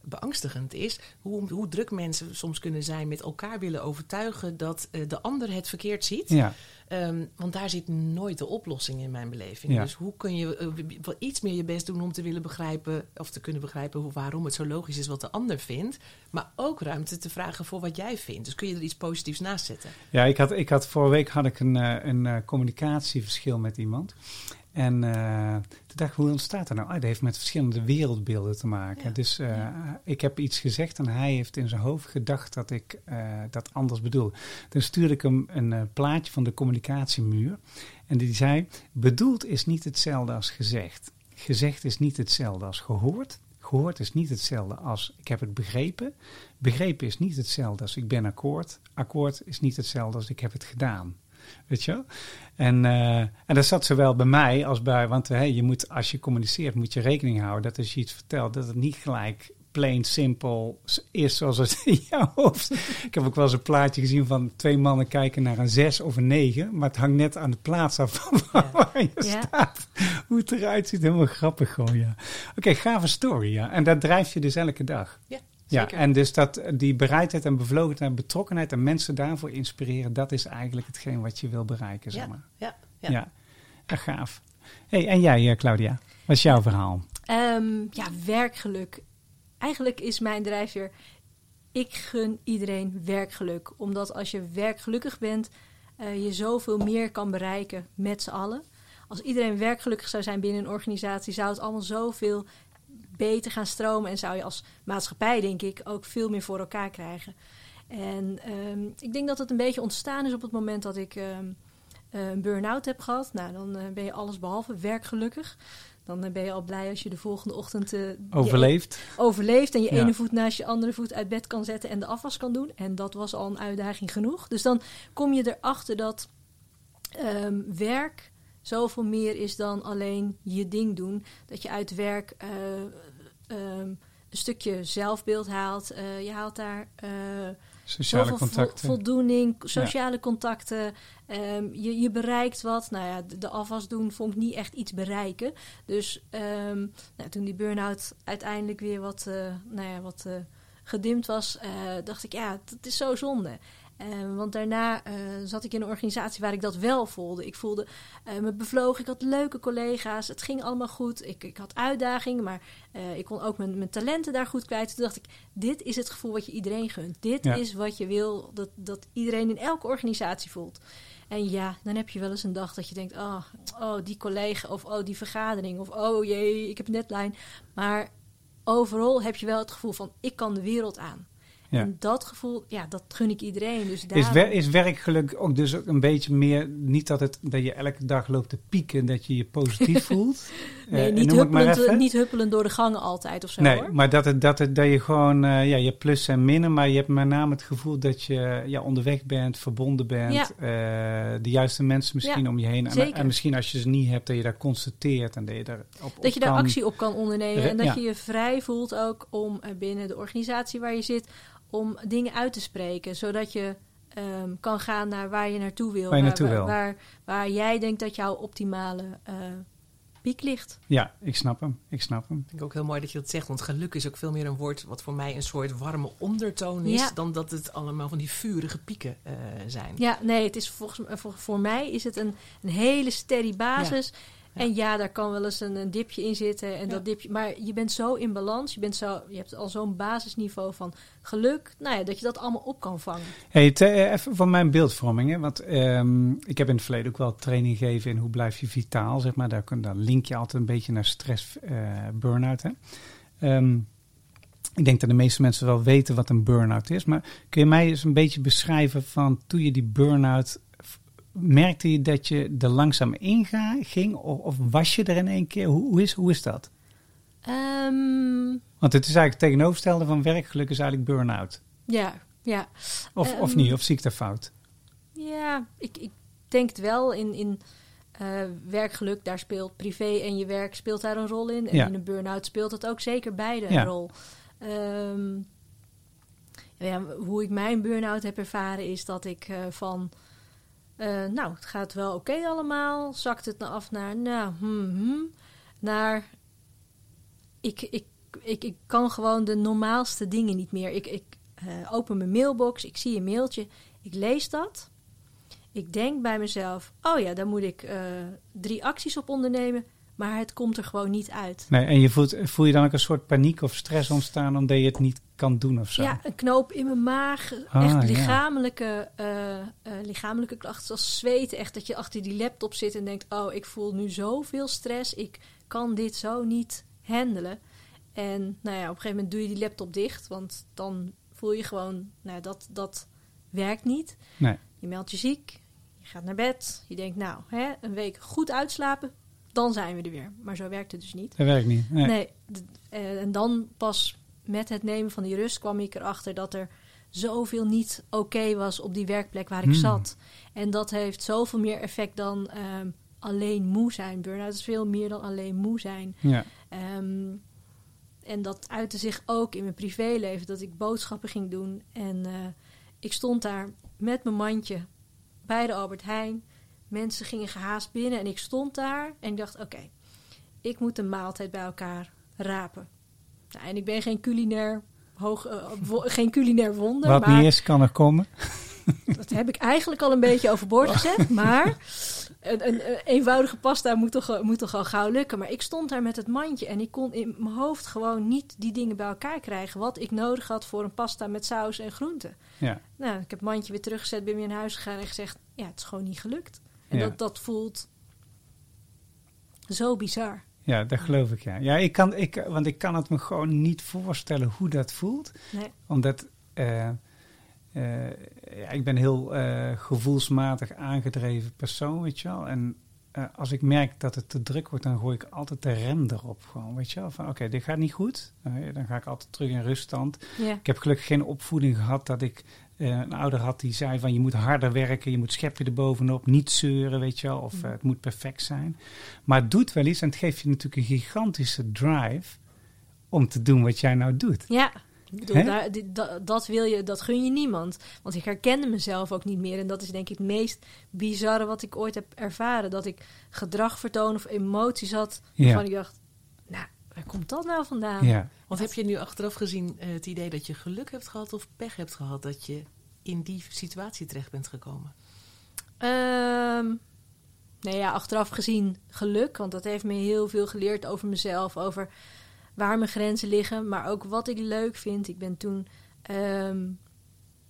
[SPEAKER 2] beangstigend is hoe, hoe druk mensen soms kunnen zijn met elkaar willen overtuigen dat eh, de ander het verkeerd ziet.
[SPEAKER 1] Ja,
[SPEAKER 2] Ehm, want daar zit nooit de oplossing in mijn beleving.
[SPEAKER 1] Ja.
[SPEAKER 2] Dus hoe kun je eh, wel iets meer je best doen om te willen begrijpen, of te kunnen begrijpen hoe, waarom het zo logisch is wat de ander vindt, maar ook ruimte te vragen voor wat jij vindt. Dus kun je er iets positiefs naast zetten?
[SPEAKER 1] ja ik had, ik had vorige week had ik een, een communicatieverschil met iemand. En eh, toen dacht ik, hoe ontstaat dat nou? Ah, dat heeft met verschillende wereldbeelden te maken.
[SPEAKER 2] Ja.
[SPEAKER 1] Dus eh, ik heb iets gezegd en hij heeft in zijn hoofd gedacht dat ik eh, dat anders bedoel. Toen stuurde ik hem een plaatje van de communicatiemuur. En die zei, bedoeld is niet hetzelfde als gezegd. Gezegd is niet hetzelfde als gehoord. Gehoord is niet hetzelfde als ik heb het begrepen. Begrepen is niet hetzelfde als ik ben akkoord. Akkoord is niet hetzelfde als ik heb het gedaan. Weet je wel? En, eh, en dat zat zowel bij mij als bij... Want hey, je moet, als je communiceert, moet je rekening houden... dat als je iets vertelt, dat het niet gelijk plain simpel is zoals het in jouw hoofd. Ik heb ook wel eens een plaatje gezien van twee mannen kijken naar een zes of een negen. Maar het hangt net aan de plaats af van
[SPEAKER 2] Ja.
[SPEAKER 1] waar je
[SPEAKER 3] Ja.
[SPEAKER 1] staat. Hoe het eruit ziet, helemaal grappig gewoon, ja. Oké, gave story, ja. En dat drijft je dus elke dag.
[SPEAKER 2] Ja,
[SPEAKER 1] Ja,
[SPEAKER 2] zeker.
[SPEAKER 1] en dus dat, die bereidheid en bevlogenheid en betrokkenheid en mensen daarvoor inspireren, dat is eigenlijk hetgeen wat je wil bereiken, zeg
[SPEAKER 2] Ja,
[SPEAKER 1] maar.
[SPEAKER 2] ja,
[SPEAKER 1] Ja,
[SPEAKER 2] ja.
[SPEAKER 1] ja. gaaf. Hey, en jij, eh, Claudia, wat is jouw verhaal?
[SPEAKER 3] Ehm, ja, werkgeluk. Eigenlijk is mijn drijfveer... Ik gun iedereen werkgeluk. Omdat als je werkgelukkig bent... eh, je zoveel meer kan bereiken met z'n allen. Als iedereen werkgelukkig zou zijn binnen een organisatie... zou het allemaal zoveel beter gaan stromen. En zou je als maatschappij, denk ik, ook veel meer voor elkaar krijgen. En ehm, ik denk dat het een beetje ontstaan is op het moment dat ik... ehm, eh, een burn-out heb gehad, nou, dan eh, ben je alles behalve werkgelukkig. Dan eh, ben je al blij als je de volgende ochtend e- overleeft en je
[SPEAKER 1] Ja.
[SPEAKER 3] ene voet naast je andere voet uit bed kan zetten en de afwas kan doen. En dat was al een uitdaging genoeg. Dus dan kom je erachter dat ehm, werk zoveel meer is dan alleen je ding doen. Dat je uit werk ehm, een stukje zelfbeeld haalt. Eh, je haalt daar eh,
[SPEAKER 1] Sociale
[SPEAKER 3] vo-
[SPEAKER 1] contacten?
[SPEAKER 3] voldoening, sociale contacten. Je, je bereikt wat. Nou ja, de, de afwas doen vond ik niet echt iets bereiken. Dus ehm, nou, toen die burn-out uiteindelijk weer wat, eh, nou ja, wat gedimd was, dacht ik, ja, dat is zo zonde. Eh, want daarna eh, zat ik in een organisatie waar ik dat wel voelde. Ik voelde eh, me bevlogen, ik had leuke collega's, het ging allemaal goed. Ik, ik had uitdagingen, maar eh, ik kon ook mijn, mijn talenten daar goed kwijt. Toen dacht ik, dit is het gevoel wat je iedereen gunt. Dit
[SPEAKER 1] Ja.
[SPEAKER 3] is wat je wil, dat, dat iedereen in elke organisatie voelt. En ja, dan heb je wel eens een dag dat je denkt, oh, oh die collega of oh, die vergadering of oh jee, ik heb een deadline. Maar overal heb je wel het gevoel van, ik kan de wereld aan.
[SPEAKER 1] Ja.
[SPEAKER 3] En dat gevoel, ja, dat gun ik iedereen. Dus
[SPEAKER 1] Is,
[SPEAKER 3] daarom-
[SPEAKER 1] wer- is werkgeluk ook dus ook een beetje meer, niet dat, het, dat je elke dag loopt te pieken, dat je je positief voelt?
[SPEAKER 3] nee,
[SPEAKER 1] Eh,
[SPEAKER 3] niet, huppelend, niet huppelend door de gangen altijd of zo
[SPEAKER 1] Nee,
[SPEAKER 3] hoor.
[SPEAKER 1] maar dat, het, dat, het, dat je gewoon, eh, ja, je plussen en minnen, maar je hebt met name het gevoel dat je ja, onderweg bent, verbonden bent,
[SPEAKER 3] Ja.
[SPEAKER 1] eh, de juiste mensen misschien
[SPEAKER 3] Ja,
[SPEAKER 1] om je heen. En, misschien als je ze niet hebt, dat je daar constateert en dat je daar op,
[SPEAKER 3] Dat je daar
[SPEAKER 1] kan.
[SPEAKER 3] actie op kan ondernemen. En dat je je vrij voelt ook om binnen de organisatie waar je zit, om dingen uit te spreken. Zodat je ehm, kan gaan naar waar je naartoe wil.
[SPEAKER 1] Waar je naartoe
[SPEAKER 3] waar,
[SPEAKER 1] wil.
[SPEAKER 3] Waar, waar jij denkt dat jouw optimale eh, piek ligt.
[SPEAKER 1] Ja, ik snap hem. Ik snap hem.
[SPEAKER 2] vind ik ook heel mooi dat je dat zegt. Want geluk is ook veel meer een woord wat voor mij een soort warme ondertoon is.
[SPEAKER 3] Ja.
[SPEAKER 2] Dan dat het allemaal van die vurige pieken eh, zijn.
[SPEAKER 3] Ja, nee, het is volgens mij, voor, voor mij is het een, een hele steady basis.
[SPEAKER 2] Ja.
[SPEAKER 3] En ja, daar kan wel eens een, een dipje in zitten. En
[SPEAKER 2] Ja.
[SPEAKER 3] dat dipje, maar je bent zo in balans. Je, bent zo, je hebt al zo'n basisniveau van geluk. Nou ja, dat je dat allemaal op kan vangen.
[SPEAKER 1] Hey, te- eh, even van mijn beeldvorming. Hè? Want ehm, ik heb in het verleden ook wel training gegeven in hoe blijf je vitaal, zeg maar. Daar kun, dan link je altijd een beetje naar stress, eh burn-out. Hè? Ehm, ik denk dat de meeste mensen wel weten wat een burn-out is. Maar kun je mij eens een beetje beschrijven van toen je die burn-out... Merkte je dat je er langzaam in ging? Of, of was je er in één keer? Hoe, hoe, is, hoe is dat?
[SPEAKER 3] Ehm,
[SPEAKER 1] Want het is eigenlijk het tegenovergestelde van werkgeluk is eigenlijk burn-out.
[SPEAKER 3] ja, ja.
[SPEAKER 1] Of, of
[SPEAKER 3] Ehm,
[SPEAKER 1] niet, of zie ik dat fout?
[SPEAKER 3] Ja, ik, ik denk het wel. In, in eh, werkgeluk, daar speelt privé en je werk speelt daar een rol in. En
[SPEAKER 1] Ja.
[SPEAKER 3] in een burn-out speelt het ook zeker beide
[SPEAKER 1] Ja.
[SPEAKER 3] een rol. Ehm, ja, hoe ik mijn burn-out heb ervaren is dat ik eh, van... eh, nou, het gaat wel oké allemaal. Zakt het nou af naar... Nou, hmm, hmm, naar... Ik, ik, ik, ik kan gewoon de normaalste dingen niet meer. Ik, ik eh, open mijn mailbox, ik zie een mailtje, ik lees dat. Ik denk bij mezelf, oh ja, daar moet ik eh, drie acties op ondernemen. Maar het komt er gewoon niet uit.
[SPEAKER 1] Nee, en je voelt, voel je dan ook een soort paniek of stress ontstaan omdat je het niet kan doen of zo?
[SPEAKER 3] Ja, een knoop in mijn maag.
[SPEAKER 1] Ah,
[SPEAKER 3] echt
[SPEAKER 1] ja.
[SPEAKER 3] lichamelijke, eh, eh, lichamelijke klachten zoals zweten. Echt dat je achter die laptop zit en denkt... oh, ik voel nu zoveel stress. Ik kan dit zo niet handelen. En nou ja, op een gegeven moment doe je die laptop dicht. Want dan voel je gewoon, nou, dat, dat werkt niet.
[SPEAKER 1] Nee.
[SPEAKER 3] Je meldt je ziek. Je gaat naar bed. Je denkt, nou, hè, een week goed uitslapen. Dan zijn we er weer. Maar zo werkt het dus niet.
[SPEAKER 1] Dat werkt niet. Nee.
[SPEAKER 3] Eh, en dan pas met het nemen van die rust kwam ik erachter dat er zoveel niet oké was op die werkplek waar ik
[SPEAKER 1] Hmm.
[SPEAKER 3] zat. En dat heeft zoveel meer effect dan ehm, alleen moe zijn. Burn-out is veel meer dan alleen moe zijn.
[SPEAKER 1] Ja.
[SPEAKER 3] Ehm, en dat uitte zich ook in mijn privéleven, dat ik boodschappen ging doen. En eh, ik stond daar met mijn mandje bij de Albert Heijn. Mensen gingen gehaast binnen en ik stond daar en ik dacht, oké, ik moet een maaltijd bij elkaar rapen. Nou, en ik ben geen culinair, hoog, eh, geen culinair wonder,
[SPEAKER 1] Wat
[SPEAKER 3] maar
[SPEAKER 1] niet is, kan er komen.
[SPEAKER 3] dat heb ik eigenlijk al een beetje overboord gezet. Maar een, een, een eenvoudige pasta moet toch, moet toch al gauw lukken. Maar ik stond daar met het mandje en ik kon in mijn hoofd gewoon niet die dingen bij elkaar krijgen. Wat ik nodig had voor een pasta met saus en groenten.
[SPEAKER 1] Ja.
[SPEAKER 3] Nou, ik heb het mandje weer teruggezet, ben weer naar huis gegaan en gezegd... Ja, het is gewoon niet gelukt. En
[SPEAKER 1] Ja.
[SPEAKER 3] dat, dat voelt zo bizar.
[SPEAKER 1] Ja, dat geloof ik, ja. Ja, ik kan, ik, want ik kan het me gewoon niet voorstellen hoe dat voelt.
[SPEAKER 3] Nee.
[SPEAKER 1] Omdat eh, eh, ja, ik ben heel eh, gevoelsmatig aangedreven persoon, weet je wel. En als ik merk dat het te druk wordt, dan gooi ik altijd de rem erop. Gewoon, weet je wel. Van oké, dit gaat niet goed. Dan ga ik altijd terug in ruststand.
[SPEAKER 3] Ja.
[SPEAKER 1] Ik heb gelukkig geen opvoeding gehad dat ik een ouder had die zei van je moet harder werken, je moet schepje erbovenop, niet zeuren, weet je wel, of eh, het moet perfect zijn. Maar het doet wel iets en het geeft je natuurlijk een gigantische drive om te doen wat jij nou doet.
[SPEAKER 3] Ja, bedoel,
[SPEAKER 1] Hè?
[SPEAKER 3] daar, die- dat, dat wil je, dat gun je niemand. Want ik herkende mezelf ook niet meer. En dat is denk ik het meest bizarre wat ik ooit heb ervaren. Dat ik gedrag vertoon of emoties had
[SPEAKER 1] Ja.
[SPEAKER 3] waarvan ik dacht, waar komt dat nou vandaan?
[SPEAKER 1] Ja.
[SPEAKER 2] Of heb je nu achteraf gezien eh, het idee dat je geluk hebt gehad of pech hebt gehad dat je in die situatie terecht bent gekomen?
[SPEAKER 3] Ehm, nou ja, achteraf gezien geluk. Want dat heeft me heel veel geleerd over mezelf. Over waar mijn grenzen liggen. Maar ook wat ik leuk vind. Ik ben toen ehm,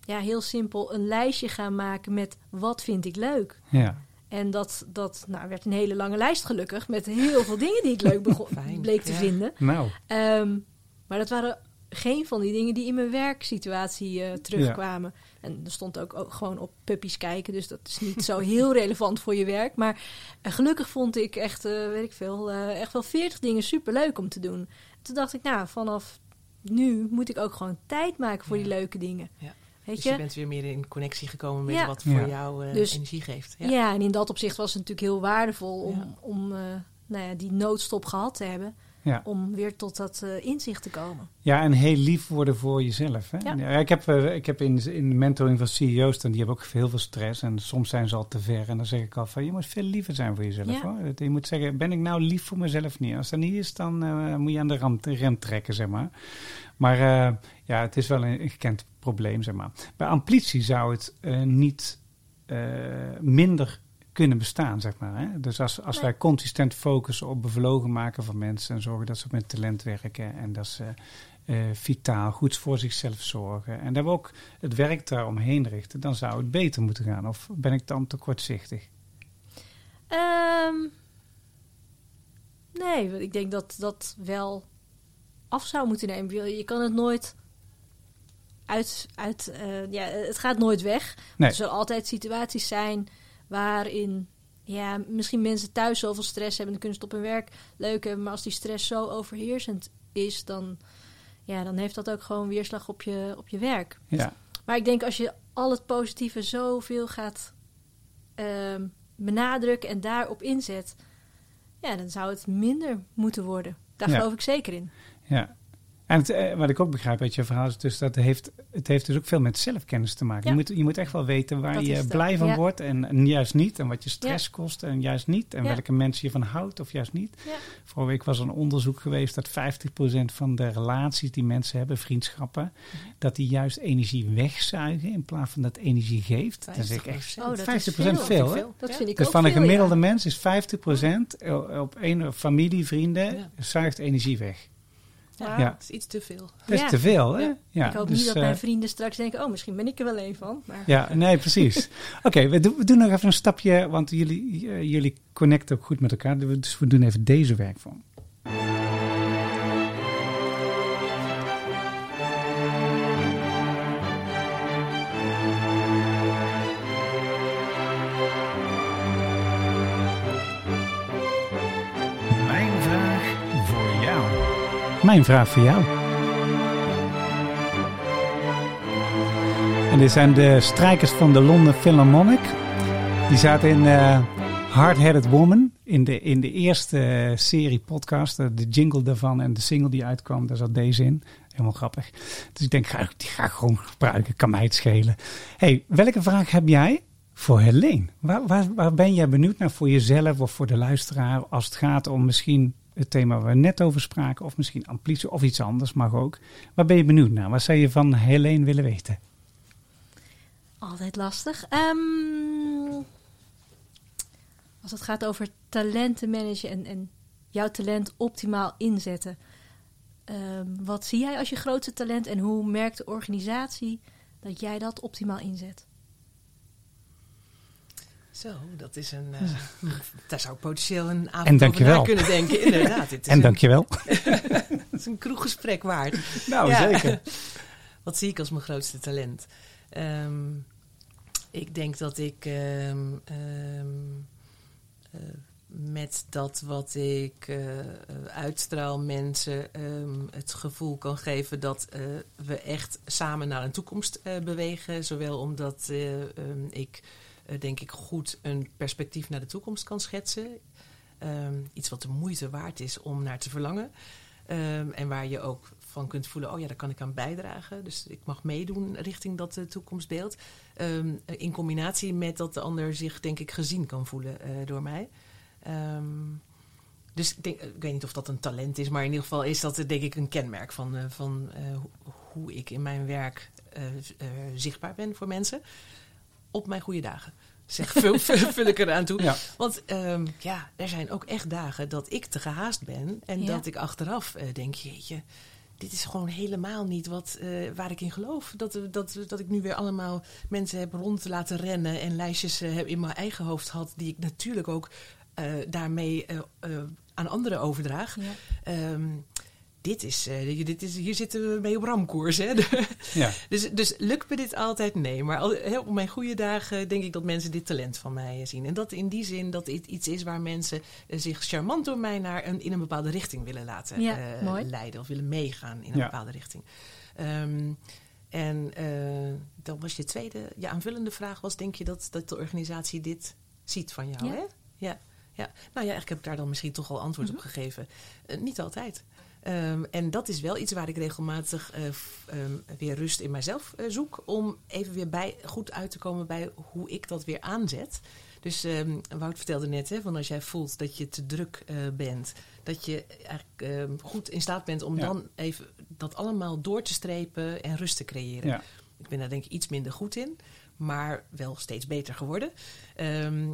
[SPEAKER 3] ja, heel simpel een lijstje gaan maken met wat vind ik leuk.
[SPEAKER 1] Ja.
[SPEAKER 3] En dat, dat nou, werd een hele lange lijst gelukkig. Met heel veel dingen die ik leuk begon,
[SPEAKER 2] Fijn,
[SPEAKER 3] bleek te
[SPEAKER 2] ja.
[SPEAKER 3] vinden.
[SPEAKER 1] Nou,
[SPEAKER 3] Ehm, maar dat waren geen van die dingen die in mijn werksituatie eh, terugkwamen. En er stond ook, ook gewoon op puppies kijken. Dus dat is niet zo heel relevant voor je werk. Maar eh, gelukkig vond ik echt, eh, weet ik veel, eh, echt wel veertig dingen superleuk om te doen. Toen dacht ik, nou, vanaf nu moet ik ook gewoon tijd maken voor die leuke dingen.
[SPEAKER 2] Ja.
[SPEAKER 3] Weet
[SPEAKER 2] dus
[SPEAKER 3] je?
[SPEAKER 2] je bent weer meer in connectie gekomen met
[SPEAKER 3] Ja.
[SPEAKER 2] wat voor
[SPEAKER 1] Ja.
[SPEAKER 2] jou eh,
[SPEAKER 3] Dus-
[SPEAKER 2] energie geeft.
[SPEAKER 3] Ja.
[SPEAKER 2] Ja.
[SPEAKER 3] en in dat opzicht was het natuurlijk heel waardevol om,
[SPEAKER 2] Ja.
[SPEAKER 3] om eh, nou ja, die noodstop gehad te hebben.
[SPEAKER 1] Ja.
[SPEAKER 3] Om weer tot dat eh, inzicht te komen.
[SPEAKER 1] ja, en heel lief worden voor jezelf. Hè?
[SPEAKER 3] Ja.
[SPEAKER 1] Ja, ik heb, ik heb in, in de mentoring van CEO's, dan, die hebben ook heel veel stress. En soms zijn ze al te ver. En dan zeg ik al van, je moet veel liever zijn voor jezelf.
[SPEAKER 3] Ja.
[SPEAKER 1] Hoor. Je moet zeggen, ben ik nou lief voor mezelf niet? Als dat niet is, dan eh, moet je aan de rem, de rem trekken, zeg maar. Maar eh, ja, het is wel een gekend probleem, zeg maar. Bij amplitie zou het eh, niet eh, minder kunnen bestaan, zeg maar. Hè? Dus als, als wij consistent focussen op bevlogen maken van mensen... en zorgen dat ze met talent werken en dat ze eh, vitaal goed voor zichzelf zorgen... en dat we ook het werk daaromheen richten... dan zou het beter moeten gaan. Of ben ik dan te kortzichtig?
[SPEAKER 3] Ehm, nee, ik denk dat dat wel af zou moeten nemen. Je kan het nooit uit... uit eh, ja, het gaat nooit weg.
[SPEAKER 1] Nee.
[SPEAKER 3] Er zullen altijd situaties zijn waarin... Ja, misschien mensen thuis zoveel stress hebben... dan kunnen ze het op hun werk leuk hebben. Maar als die stress zo overheersend is... dan, ja, dan heeft dat ook gewoon weerslag op je, op je werk.
[SPEAKER 1] Ja,
[SPEAKER 3] Maar ik denk als je al het positieve zoveel gaat ehm, benadrukken en daarop inzet, ja, dan zou het minder moeten worden. Daar
[SPEAKER 1] Ja.
[SPEAKER 3] geloof ik zeker in.
[SPEAKER 1] ja. En het, eh, wat ik ook begrijp uit je verhaal is dus dat het heeft, het heeft dus ook veel met zelfkennis te maken.
[SPEAKER 3] Ja.
[SPEAKER 1] Je, moet, je moet echt wel weten waar
[SPEAKER 3] Dat
[SPEAKER 1] je blij van
[SPEAKER 3] ja.
[SPEAKER 1] wordt en, en juist niet. En wat je stress kost en juist niet. En welke mensen je van houdt of juist niet. Vorige week was er een onderzoek geweest dat 50% van de relaties die mensen hebben, vriendschappen,
[SPEAKER 3] Mhm.
[SPEAKER 1] dat die juist energie wegzuigen in plaats van dat energie geeft. Dat is echt
[SPEAKER 2] 50%.
[SPEAKER 3] Oh, dat is
[SPEAKER 1] 50%
[SPEAKER 3] veel.
[SPEAKER 1] hè?
[SPEAKER 3] Dat vind ik
[SPEAKER 1] Dus
[SPEAKER 3] ook
[SPEAKER 1] van een gemiddelde mens is 50% op één familie, vrienden, zuigt energie weg.
[SPEAKER 2] Ja,
[SPEAKER 1] Ja.
[SPEAKER 2] Het is iets te veel.
[SPEAKER 1] Dat is
[SPEAKER 3] Ja.
[SPEAKER 1] te veel, hè?
[SPEAKER 2] Ja.
[SPEAKER 1] Ja,
[SPEAKER 3] ik hoop
[SPEAKER 1] dus,
[SPEAKER 3] niet dat
[SPEAKER 1] eh,
[SPEAKER 3] mijn vrienden straks denken, oh, misschien ben ik er wel een van. Maar
[SPEAKER 1] Ja, nee, precies. Oké, we, doen- we doen nog even een stapje, want jullie, eh, jullie connecten ook goed met elkaar. Dus we doen even deze werkvorm.
[SPEAKER 6] Vraag voor jou.
[SPEAKER 1] En dit zijn de strijkers van de London Philharmonic. Die zaten in eh Hard-Headed Woman. In de, in de eerste eh, serie podcast. eh, de jingle daarvan en de single die uitkwam. Daar zat deze in. Helemaal grappig. Dus ik denk, ga, die ga ik gewoon gebruiken. Kan mij het schelen. hey, welke vraag heb jij voor Helene? Waar, waar, waar ben jij benieuwd naar voor jezelf of voor de luisteraar? Als het gaat om misschien het thema waar we net over spraken. Of misschien amplitie of iets anders mag ook. Waar ben je benieuwd naar? Wat zou je van Helene willen weten?
[SPEAKER 3] Altijd lastig. Ehm, als het gaat over talenten managen en, en jouw talent optimaal inzetten. Ehm, wat zie jij als je grootste talent en hoe merkt de organisatie dat jij dat optimaal inzet?
[SPEAKER 2] Zo, dat is een. eh, daar zou ik potentieel een avond
[SPEAKER 1] En dankjewel.
[SPEAKER 2] na kunnen denken. Inderdaad, dit is
[SPEAKER 1] En dankjewel.
[SPEAKER 2] het is een kroeggesprek waard.
[SPEAKER 1] Nou,
[SPEAKER 2] Ja.
[SPEAKER 1] zeker.
[SPEAKER 2] Wat zie ik als mijn grootste talent? Ehm, ik denk dat ik ehm, ehm, eh, met dat wat ik eh, eh, uitstraal mensen ehm, het gevoel kan geven dat eh, we echt samen naar een toekomst eh, bewegen. Zowel omdat eh, ehm, ik denk ik goed een perspectief naar de toekomst kan schetsen. Ehm, iets wat de moeite waard is om naar te verlangen. Ehm, en waar je ook van kunt voelen, oh ja, daar kan ik aan bijdragen. Dus ik mag meedoen richting dat eh, toekomstbeeld. Ehm, in combinatie met dat de ander zich, denk ik, gezien kan voelen eh, door mij. Dus ik, denk, ik weet niet of dat een talent is, maar in ieder geval is dat eh, denk ik een kenmerk van, eh, van eh, ho- hoe ik in mijn werk eh, eh, zichtbaar ben voor mensen. Op mijn goede dagen. Zeg, vul, vul, vul ik eraan toe.
[SPEAKER 1] Ja.
[SPEAKER 2] Want ehm, ja, er zijn ook echt dagen dat ik te gehaast ben. En
[SPEAKER 3] Ja.
[SPEAKER 2] dat ik achteraf eh, denk, jeetje, dit is gewoon helemaal niet wat, eh, waar ik in geloof. Dat, eh, dat, dat ik nu weer allemaal mensen heb rond laten rennen en lijstjes heb in mijn eigen hoofd had, die ik natuurlijk ook eh, daarmee aan anderen overdraag.
[SPEAKER 3] Ja.
[SPEAKER 2] Ehm, dit is, eh, dit is, hier zitten we mee op ramkoers. Hè?
[SPEAKER 1] Ja.
[SPEAKER 2] Dus, dus lukt me dit altijd? Nee. Maar al, hè, op mijn goede dagen denk ik dat mensen dit talent van mij eh, zien. En dat in die zin dat dit iets is waar mensen eh, zich charmant door mij naar een, in een bepaalde richting willen laten
[SPEAKER 3] Ja,
[SPEAKER 2] eh,
[SPEAKER 3] mooi.
[SPEAKER 2] leiden. Of willen meegaan in een
[SPEAKER 1] Ja.
[SPEAKER 2] bepaalde richting. Ehm, en eh, dan was je tweede, je aanvullende vraag was, denk je dat, dat de organisatie dit ziet van jou?
[SPEAKER 3] Ja.
[SPEAKER 2] Hè? Ja. ja. Nou ja, eigenlijk heb ik daar dan misschien toch al antwoord
[SPEAKER 3] Mhm.
[SPEAKER 2] op gegeven. Eh, niet altijd. Ehm, en dat is wel iets waar ik regelmatig eh, f- ehm, weer rust in mijzelf eh, zoek. Om even weer bij, goed uit te komen bij hoe ik dat weer aanzet. Dus ehm, Wout vertelde net, hè, van als jij voelt dat je te druk eh, bent, dat je eigenlijk goed in staat bent om
[SPEAKER 1] Ja.
[SPEAKER 2] dan even dat allemaal door te strepen en rust te creëren.
[SPEAKER 1] Ja.
[SPEAKER 2] Ik ben daar denk ik iets minder goed in, maar wel steeds beter geworden.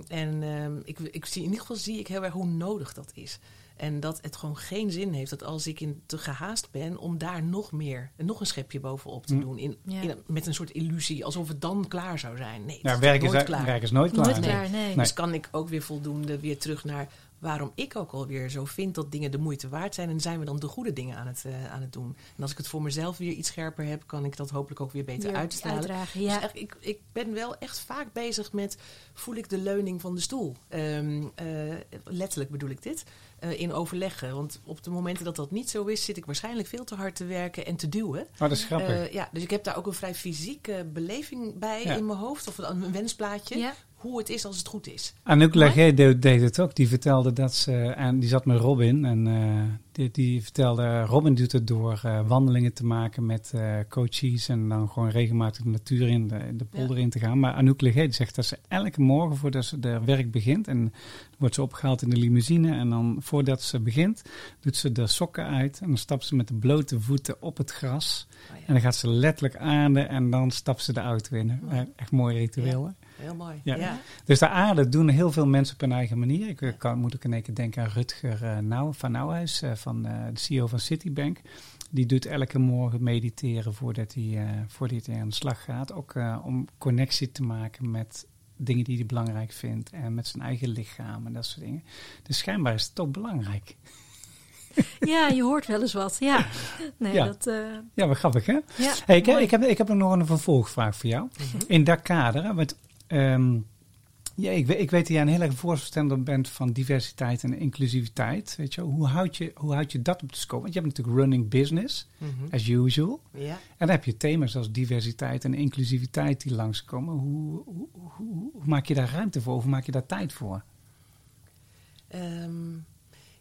[SPEAKER 2] En ik, ik zie, in ieder geval zie ik heel erg hoe nodig dat is. En dat het gewoon geen zin heeft dat als ik in te gehaast ben, om daar nog meer, nog een schepje bovenop te
[SPEAKER 1] Hm.
[SPEAKER 2] doen. In,
[SPEAKER 3] Ja.
[SPEAKER 2] in- met een soort illusie, alsof het dan klaar zou zijn. Nee, het
[SPEAKER 1] Ja,
[SPEAKER 2] is
[SPEAKER 1] werk is,
[SPEAKER 2] nooit klaar.
[SPEAKER 1] werk is nooit klaar.
[SPEAKER 3] Nooit
[SPEAKER 1] nee.
[SPEAKER 3] klaar, nee.
[SPEAKER 1] Nee.
[SPEAKER 2] Dus kan ik ook weer voldoende weer terug naar waarom ik ook alweer zo vind dat dingen de moeite waard zijn. En zijn we dan de goede dingen aan het, eh, aan het doen. En als ik het voor mezelf weer iets scherper heb, kan ik dat hopelijk ook weer beter
[SPEAKER 3] Weer
[SPEAKER 2] uitstralen.
[SPEAKER 3] uitdragen,
[SPEAKER 2] Dus
[SPEAKER 3] ja.
[SPEAKER 2] eigenlijk, ik, ik ben wel echt vaak bezig met, voel ik de leuning van de stoel? Ehm, eh, letterlijk bedoel ik dit. Eh, in overleggen. Want op de momenten dat dat niet zo is, zit ik waarschijnlijk veel te hard te werken en te duwen.
[SPEAKER 1] Oh, dat is grappig.
[SPEAKER 2] Eh, ja, dus ik heb daar ook een vrij fysieke beleving bij
[SPEAKER 1] Ja.
[SPEAKER 2] in mijn hoofd. Of een, een wensplaatje.
[SPEAKER 3] Ja.
[SPEAKER 2] Hoe het is als het goed is.
[SPEAKER 1] Anouk Laguet deed, deed het ook. Die vertelde dat ze, en die zat met Robin. En eh, die, die vertelde, Robin doet het door eh, wandelingen te maken met eh, coaches. En dan gewoon regelmatig de natuur in, de, de polder in te gaan. Maar Anouk die zegt dat ze elke morgen voordat ze de werk begint. En wordt ze opgehaald in de limousine. En dan voordat ze begint, doet ze de sokken uit. En dan stapt ze met de blote voeten op het gras.
[SPEAKER 2] Oh ja,
[SPEAKER 1] En dan gaat ze letterlijk aarden. En dan stapt ze de auto in. Eh, Echt mooi ritueel. hè?
[SPEAKER 2] Heel mooi.
[SPEAKER 1] Ja.
[SPEAKER 2] Ja.
[SPEAKER 1] Dus de aarde doen heel veel mensen op hun eigen manier. Ik eh, kan, moet ook in één keer denken aan Rutger eh, van Nauwhuis, eh, van de CEO van Citibank. Die doet elke morgen mediteren voordat hij, voordat hij aan de slag gaat. Ook om connectie te maken met dingen die hij belangrijk vindt. En met zijn eigen lichaam en dat soort dingen. Dus schijnbaar is het toch belangrijk.
[SPEAKER 3] Ja, je hoort wel eens wat. Ja, nee,
[SPEAKER 1] Ja.
[SPEAKER 3] dat...
[SPEAKER 1] Ja, wat grappig hè?
[SPEAKER 3] ja,
[SPEAKER 1] Hey, ik, heb, ik, heb, ik heb nog een vervolgvraag voor jou. In dat kader, want ehm, Ja, ik, weet- ik weet dat jij een heel erg voorstander bent van diversiteit en inclusiviteit. Weet je, hoe houd je, hoe houd je dat op de scope? Want je hebt natuurlijk running business,
[SPEAKER 2] Mhm.
[SPEAKER 1] as usual.
[SPEAKER 2] Ja.
[SPEAKER 1] En dan heb je thema's als diversiteit en inclusiviteit die langskomen. Hoe, hoe, hoe, hoe maak je daar ruimte voor? Hoe maak je daar tijd voor?
[SPEAKER 2] Ehm,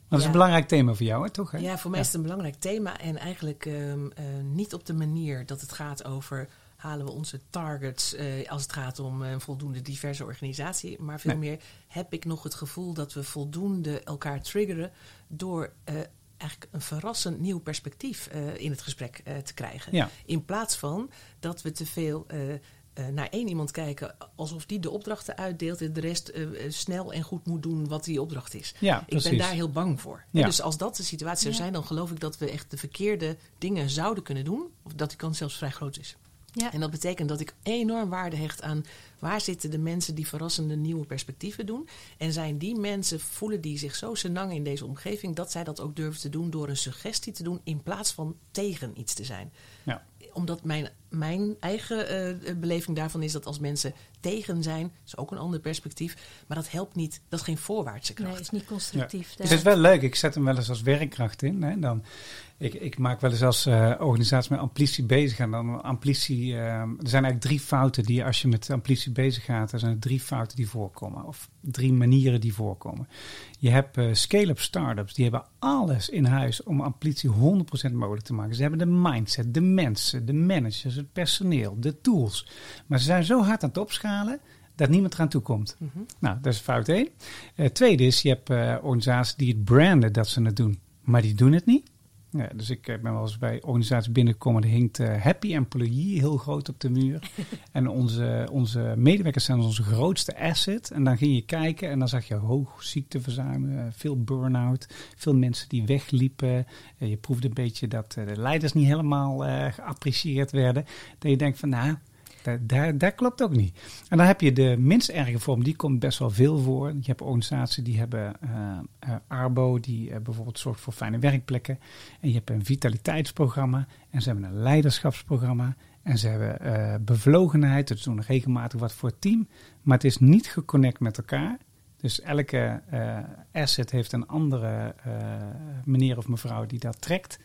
[SPEAKER 1] Dat is
[SPEAKER 2] Ja.
[SPEAKER 1] een belangrijk thema voor jou, hè, toch? Hè?
[SPEAKER 2] Ja, voor mij is het een belangrijk thema. En eigenlijk ehm, eh, niet op de manier dat het gaat over halen we onze targets eh, als het gaat om een voldoende diverse organisatie. Maar veel
[SPEAKER 1] Nee.
[SPEAKER 2] meer heb ik nog het gevoel dat we voldoende elkaar triggeren door eh, eigenlijk een verrassend nieuw perspectief eh, in het gesprek eh, te krijgen.
[SPEAKER 1] Ja.
[SPEAKER 2] In plaats van dat we te veel eh, eh, naar één iemand kijken alsof die de opdrachten uitdeelt en de rest eh, eh, snel en goed moet doen wat die opdracht is.
[SPEAKER 1] Ja,
[SPEAKER 2] Ik ben daar heel bang voor.
[SPEAKER 1] Ja.
[SPEAKER 2] Dus als dat de situatie zou
[SPEAKER 3] Ja.
[SPEAKER 2] zijn, dan geloof ik dat we echt de verkeerde dingen zouden kunnen doen. Of dat die kans zelfs vrij groot is.
[SPEAKER 3] Ja.
[SPEAKER 2] En dat betekent dat ik enorm waarde hecht aan waar zitten de mensen die verrassende nieuwe perspectieven doen. En zijn die mensen, voelen die zich zo senang in deze omgeving, dat zij dat ook durven te doen door een suggestie te doen in plaats van tegen iets te zijn.
[SPEAKER 1] Ja.
[SPEAKER 2] Omdat mijn, mijn eigen eh, beleving daarvan is dat als mensen tegen zijn, is ook een ander perspectief. Maar dat helpt niet, dat is geen voorwaartse kracht.
[SPEAKER 3] Nee, is niet constructief.
[SPEAKER 1] Het is wel leuk. Ik zet hem wel eens als werkkracht in. Hè. Dan, ik, ik maak wel eens als eh, organisatie met amplitie bezig. En dan amplitie, eh, er zijn eigenlijk drie fouten die als je met amplitie bezig gaat, er zijn er drie fouten die voorkomen. Of drie manieren die voorkomen. Je hebt eh, scale-up startups, die hebben alles in huis om amplitie 100% mogelijk te maken. Ze hebben de mindset, de mensen, de managers, het personeel, de tools. Maar ze zijn zo hard aan het opschalen dat niemand eraan toe komt.
[SPEAKER 2] Mhm.
[SPEAKER 1] Nou, dat is fout één. Tweede is, je hebt organisaties die het branden dat ze het doen, maar die doen het niet. Ja, dus ik eh, ben wel eens bij organisaties binnengekomen, er hinkt eh, happy employee heel groot op de muur. en onze, onze medewerkers zijn onze grootste asset. En dan ging je kijken en dan zag je hoog ziekteverzuim, eh, veel burn-out, veel mensen die wegliepen. Je proefde een beetje dat de leiders niet helemaal geapprecieerd werden. Dat je denkt van, nou, daar klopt ook niet. En dan heb je de minst erge vorm, die komt best wel veel voor. Je hebt organisaties die hebben eh, eh, Arbo, die eh, bijvoorbeeld zorgt voor fijne werkplekken. En je hebt een vitaliteitsprogramma. En ze hebben een leiderschapsprogramma. En ze hebben eh, bevlogenheid. Dus ze doen regelmatig wat voor het team. Maar het is niet geconnect met elkaar. Dus elke eh, asset heeft een andere eh, meneer of mevrouw die dat trekt.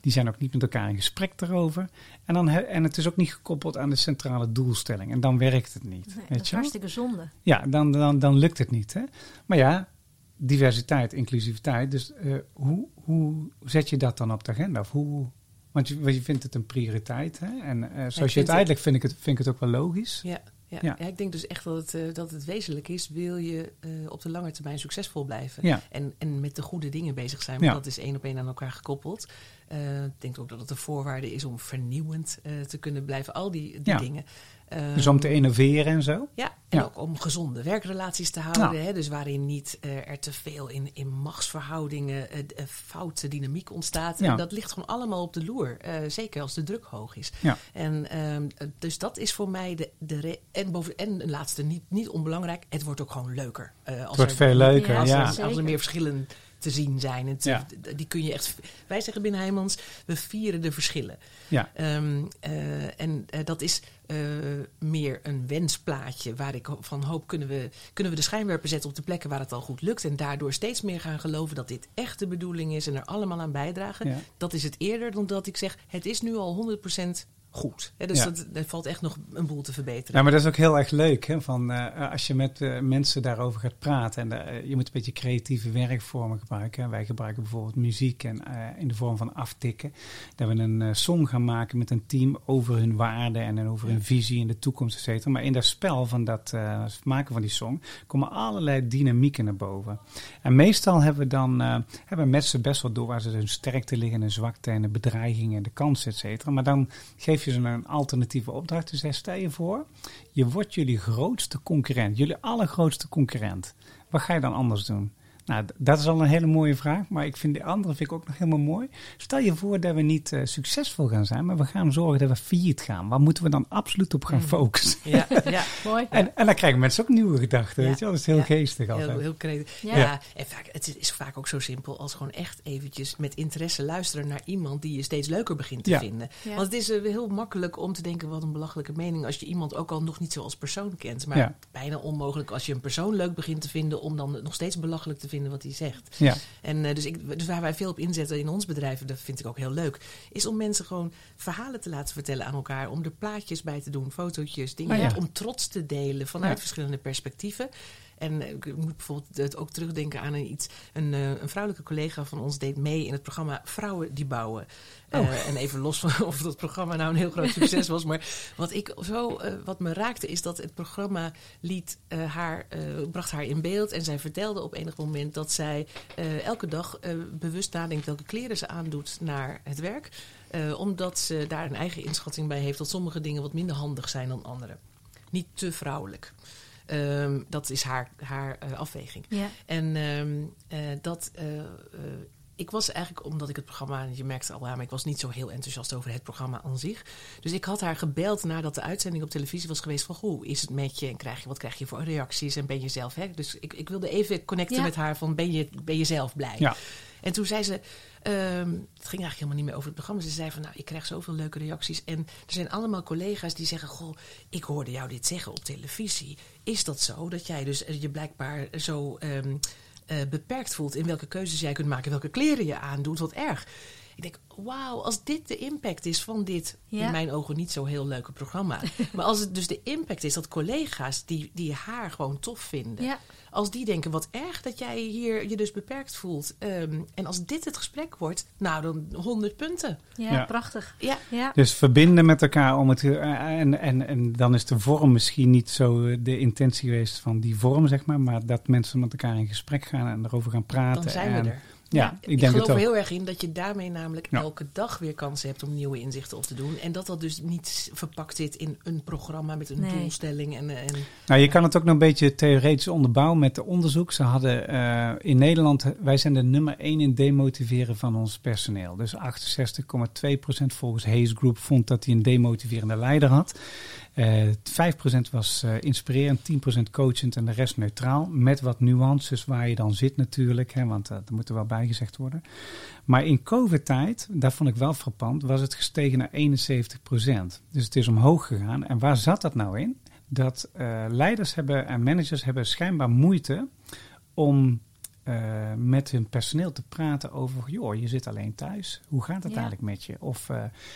[SPEAKER 1] Die zijn ook niet met elkaar in gesprek erover. En, dan he- en het is ook niet gekoppeld aan de centrale doelstelling. En dan werkt het niet.
[SPEAKER 3] Nee, dat
[SPEAKER 1] weet
[SPEAKER 3] is
[SPEAKER 1] je wel?
[SPEAKER 3] hartstikke zonde.
[SPEAKER 1] Ja, dan, dan, dan lukt het niet. Hè? Maar ja, diversiteit, inclusiviteit. Dus eh, hoe, hoe zet je dat dan op de agenda? Of hoe, want je, want je vindt het een prioriteit. Hè? En eh, zoals je uitlegt, vind ik het, vind ik het ook wel logisch.
[SPEAKER 2] Ja, ja.
[SPEAKER 1] Ja.
[SPEAKER 2] ik denk dus echt dat het, eh, dat het wezenlijk is. Wil je eh, op de lange termijn succesvol blijven?
[SPEAKER 1] Ja.
[SPEAKER 2] En, en met de goede dingen bezig zijn. Want
[SPEAKER 1] Ja.
[SPEAKER 2] dat is één op één aan elkaar gekoppeld. Eh, ik denk ook dat het een voorwaarde is om vernieuwend te kunnen blijven. Al die, die dingen.
[SPEAKER 1] Dus om te innoveren en zo.
[SPEAKER 2] Ja, en
[SPEAKER 1] Ja.
[SPEAKER 2] ook om gezonde werkrelaties te houden.
[SPEAKER 1] Nou.
[SPEAKER 2] Hè, dus waarin niet eh, er te veel in, in machtsverhoudingen, eh, eh, foute dynamiek ontstaat.
[SPEAKER 1] Ja.
[SPEAKER 2] En dat ligt gewoon allemaal op de loer. eh, zeker als de druk hoog is.
[SPEAKER 1] Ja.
[SPEAKER 2] En ehm, eh, dus dat is voor mij de. de re- en, boven, en een laatste, niet, niet onbelangrijk, het wordt ook gewoon leuker. Eh, als
[SPEAKER 1] Het wordt
[SPEAKER 2] er-
[SPEAKER 1] veel leuker,
[SPEAKER 3] Ja,
[SPEAKER 2] als,
[SPEAKER 1] ja.
[SPEAKER 2] er, als er meer verschillen te zien zijn. En te-
[SPEAKER 1] Ja.
[SPEAKER 2] Die kun je echt. Wij zeggen binnen Heijmans, we vieren de verschillen.
[SPEAKER 1] Ja.
[SPEAKER 2] Ehm, eh, en eh, dat is eh, meer een wensplaatje waar ik van hoop kunnen we, kunnen we de schijnwerper zetten op de plekken waar het al goed lukt. En daardoor steeds meer gaan geloven dat dit echt de bedoeling is en er allemaal aan bijdragen.
[SPEAKER 1] Ja.
[SPEAKER 2] Dat is het eerder dan dat ik zeg, het is nu al 100% goed. Hè, dus
[SPEAKER 1] Ja.
[SPEAKER 2] dat, er valt echt nog een boel te verbeteren.
[SPEAKER 1] Ja, maar dat is ook heel erg leuk. Hè? Van, eh, als je met eh, mensen daarover gaat praten. En eh, je moet een beetje creatieve werkvormen gebruiken. hè. Wij gebruiken bijvoorbeeld muziek en, in de vorm van aftikken. Dat we een song gaan maken met een team over hun waarden en over hun visie in de toekomst, et cetera. Maar in dat spel van dat maken van die song komen allerlei dynamieken naar boven. En meestal hebben we dan hebben mensen best wel door waar ze hun sterkte liggen, en zwakte en de bedreigingen en de kansen, et cetera. Maar dan geef je ze een alternatieve opdracht. Dus stel je voor, je wordt jullie grootste concurrent, jullie allergrootste concurrent. Wat ga je dan anders doen? Nou, dat is al een hele mooie vraag, maar ik vind de andere vind ik ook nog helemaal mooi. Stel je voor dat we niet eh, succesvol gaan zijn, maar we gaan zorgen dat we failliet gaan. Waar moeten we dan absoluut op gaan
[SPEAKER 2] Mhm.
[SPEAKER 1] focussen?
[SPEAKER 2] Ja, ja.
[SPEAKER 3] Mooi.
[SPEAKER 1] En, en dan krijgen mensen ook nieuwe gedachten,
[SPEAKER 2] Ja.
[SPEAKER 1] weet je wel. Dat is heel
[SPEAKER 2] Ja.
[SPEAKER 1] geestig altijd.
[SPEAKER 2] Heel, heel creatief.
[SPEAKER 3] Ja.
[SPEAKER 2] Ja. en vaak, het is vaak ook zo simpel als gewoon echt eventjes met interesse luisteren naar iemand die je steeds leuker begint te
[SPEAKER 1] Ja.
[SPEAKER 2] vinden.
[SPEAKER 3] Ja.
[SPEAKER 2] Want het is eh, heel makkelijk om te denken wat een belachelijke mening als je iemand ook al nog niet zo als persoon kent. Maar
[SPEAKER 1] Ja.
[SPEAKER 2] bijna onmogelijk als je een persoon leuk begint te vinden om dan nog steeds belachelijk te vinden wat hij zegt.
[SPEAKER 1] Ja.
[SPEAKER 2] En eh, dus, ik, dus waar wij veel op inzetten in ons bedrijf, dat vind ik ook heel leuk, is om mensen gewoon verhalen te laten vertellen aan elkaar. Om er plaatjes bij te doen, fotootjes, dingen.
[SPEAKER 1] Ja.
[SPEAKER 2] Om trots te delen vanuit
[SPEAKER 1] Ja.
[SPEAKER 2] verschillende perspectieven. En eh, ik moet bijvoorbeeld ook terugdenken aan een, iets. Een, eh, een vrouwelijke collega van ons deed mee in het programma Vrouwen die Bouwen.
[SPEAKER 1] Oh.
[SPEAKER 2] Eh, en even los van of dat programma nou een heel groot succes was. Maar wat, ik zo, wat me raakte is dat het programma liet, haar, bracht haar in beeld. En zij vertelde op enig moment dat zij elke dag bewust nadenkt welke kleren ze aandoet naar het werk. Omdat ze daar een eigen inschatting bij heeft dat sommige dingen wat minder handig zijn dan andere. Niet te vrouwelijk. Ehm, dat is haar, haar eh, afweging.
[SPEAKER 3] Ja.
[SPEAKER 2] En ehm, eh, dat. eh, ik was eigenlijk, omdat ik het programma, je merkte al aan, maar ik was niet zo heel enthousiast over het programma aan zich. Dus ik had haar gebeld nadat de uitzending op televisie was geweest: van goh, hoe is het met je? En krijg je, wat krijg je voor reacties? En ben je zelf, hè? Dus ik, ik wilde even connecten
[SPEAKER 3] Ja.
[SPEAKER 2] met haar: van ben je, ben je zelf blij?
[SPEAKER 1] Ja.
[SPEAKER 2] En toen zei ze, ehm, het ging eigenlijk helemaal niet meer over het programma. Ze zei van, nou, ik krijg zoveel leuke reacties. En er zijn allemaal collega's die zeggen, goh, ik hoorde jou dit zeggen op televisie. Is dat zo, dat jij dus eh, je blijkbaar zo ehm, eh, beperkt voelt in welke keuzes jij kunt maken, welke kleren je aandoet, wat erg. Ik denk, wauw, als dit de impact is van dit,
[SPEAKER 3] Ja.
[SPEAKER 2] in mijn ogen niet zo heel leuke programma. maar als het dus de impact is dat collega's die, die haar gewoon tof vinden,
[SPEAKER 3] Ja.
[SPEAKER 2] als die denken, wat erg dat jij hier je dus beperkt voelt. Ehm, en als dit het gesprek wordt, nou dan 100 punten.
[SPEAKER 3] Ja,
[SPEAKER 1] Ja.
[SPEAKER 3] prachtig.
[SPEAKER 2] Ja,
[SPEAKER 3] Ja.
[SPEAKER 1] Dus verbinden met elkaar om het. eh, En, en, en dan is de vorm misschien niet zo eh, de intentie geweest van die vorm, zeg maar. Maar dat mensen met elkaar in gesprek gaan en erover gaan praten.
[SPEAKER 2] dan zijn we
[SPEAKER 1] en-
[SPEAKER 2] er.
[SPEAKER 1] Ja, ik
[SPEAKER 2] ik
[SPEAKER 1] denk
[SPEAKER 2] geloof
[SPEAKER 1] het
[SPEAKER 2] er
[SPEAKER 1] ook.
[SPEAKER 2] heel erg in dat je daarmee namelijk
[SPEAKER 1] Ja.
[SPEAKER 2] elke dag weer kansen hebt om nieuwe inzichten op te doen. En dat dat dus niet verpakt zit in een programma met een
[SPEAKER 3] Nee.
[SPEAKER 2] doelstelling. En, en,
[SPEAKER 1] Nou, je kan het ook nog een beetje theoretisch onderbouwen met de onderzoek. Ze hadden eh, in Nederland, wij zijn de nummer 1 in demotiveren van ons personeel. Dus 68,2% volgens Hayes Group vond dat hij een demotiverende leider had. Eh 5% was eh, inspirerend, 10% coachend en de rest neutraal. Met wat nuances waar je dan zit natuurlijk, hè, want eh, dat moet er wel bijgezegd worden. Maar in COVID-tijd, dat vond ik wel frappant, was het gestegen naar 71%. Dus het is omhoog gegaan. En waar zat dat nou in? Dat eh, leiders hebben en managers hebben schijnbaar moeite om eh, met hun personeel te praten over, joh, je zit alleen thuis. Hoe gaat het
[SPEAKER 3] Ja.
[SPEAKER 1] eigenlijk met je? Of, hé,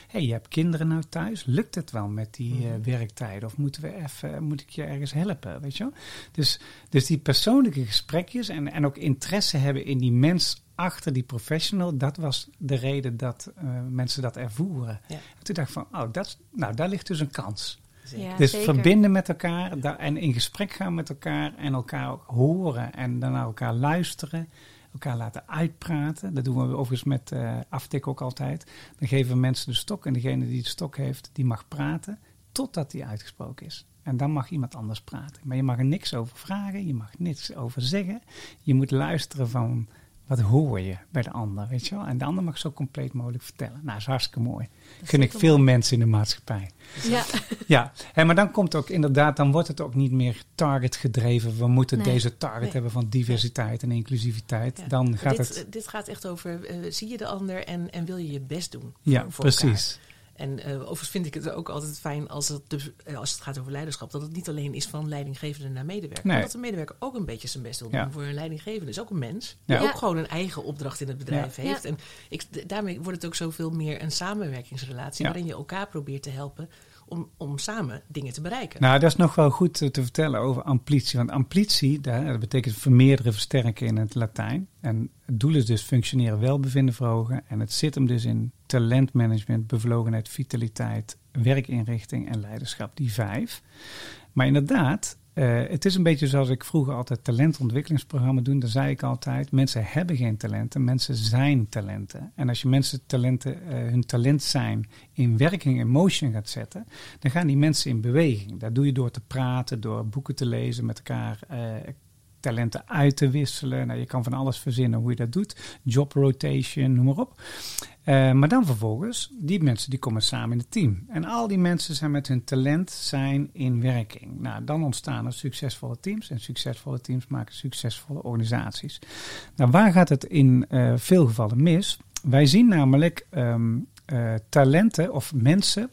[SPEAKER 1] hey, je hebt kinderen nou thuis. Lukt het wel met die eh,
[SPEAKER 2] Mhm.
[SPEAKER 1] werktijden? Of moeten we even, moet ik je ergens helpen? Weet je wel? Dus, dus die persoonlijke gesprekjes en, en ook interesse hebben in die mens achter die professional, dat was de reden dat eh, mensen dat ervoeren.
[SPEAKER 2] Ja.
[SPEAKER 1] En toen dacht ik van, oh, dat, nou, daar ligt dus een kans.
[SPEAKER 2] Zeker.
[SPEAKER 3] Ja,
[SPEAKER 1] dus
[SPEAKER 3] zeker.
[SPEAKER 1] verbinden met elkaar da- en in gesprek gaan met elkaar en elkaar ook horen en dan naar elkaar luisteren. Elkaar laten uitpraten. Dat doen we overigens met eh aftik ook altijd. Dan geven we mensen de stok en degene die de stok heeft, die mag praten totdat die uitgesproken is. En dan mag iemand anders praten. Maar je mag er niks over vragen, je mag niks over zeggen. Je moet luisteren van wat hoor je bij de ander, weet je wel. En de ander mag zo compleet mogelijk vertellen. Nou, dat is hartstikke mooi. Gun ik veel mensen in de maatschappij.
[SPEAKER 3] Ja.
[SPEAKER 1] Ja, hè, maar dan komt ook inderdaad, dan wordt het ook niet meer target gedreven. We moeten
[SPEAKER 3] Nee.
[SPEAKER 1] deze target
[SPEAKER 2] Nee.
[SPEAKER 1] hebben van diversiteit en inclusiviteit.
[SPEAKER 2] Ja.
[SPEAKER 1] Dan gaat
[SPEAKER 2] dit,
[SPEAKER 1] het.
[SPEAKER 2] dit gaat echt over, eh, zie je de ander en, en wil je je best doen
[SPEAKER 1] Ja,
[SPEAKER 2] voor, elkaar. En eh, overigens vind ik het ook altijd fijn als het, dus, eh, als het gaat over leiderschap, dat het niet alleen is van leidinggevende naar medewerker.
[SPEAKER 1] Nee.
[SPEAKER 2] Maar dat de medewerker ook een beetje zijn best wil doen
[SPEAKER 1] Ja.
[SPEAKER 2] voor een leidinggevende. is ook een mens. Die
[SPEAKER 1] Ja.
[SPEAKER 2] ook
[SPEAKER 3] Ja.
[SPEAKER 2] gewoon een eigen opdracht in het bedrijf
[SPEAKER 3] Ja.
[SPEAKER 2] heeft.
[SPEAKER 3] Ja.
[SPEAKER 2] En ik, daarmee wordt het ook zoveel meer een samenwerkingsrelatie.
[SPEAKER 1] Ja.
[SPEAKER 2] Waarin je elkaar probeert te helpen om, om samen dingen te bereiken.
[SPEAKER 1] Nou, dat is nog wel goed eh, te vertellen over amplitie. Want amplitie, dat, betekent vermeerderen, versterken in het Latijn. En het doel is dus functioneren, welbevinden verhogen. En het zit hem dus in talentmanagement, bevlogenheid, vitaliteit, werkinrichting en leiderschap. Die vijf. Maar inderdaad, eh, het is een beetje zoals ik vroeger altijd talentontwikkelingsprogramma doen. Daar zei ik altijd, mensen hebben geen talenten, mensen zijn talenten. En als je mensen talenten, eh, hun talent zijn in werking, in motion gaat zetten, dan gaan die mensen in beweging. Dat doe je door te praten, door boeken te lezen, met elkaar eh, talenten uit te wisselen. Nou, je kan van alles verzinnen hoe je dat doet. Job rotation, noem maar op. Eh, maar dan vervolgens, die mensen die komen samen in het team. En al die mensen zijn met hun talent zijn in werking. Nou, dan ontstaan er succesvolle teams. En succesvolle teams maken succesvolle organisaties. Nou, waar gaat het in eh, veel gevallen mis? Wij zien namelijk ehm, eh, talenten of mensen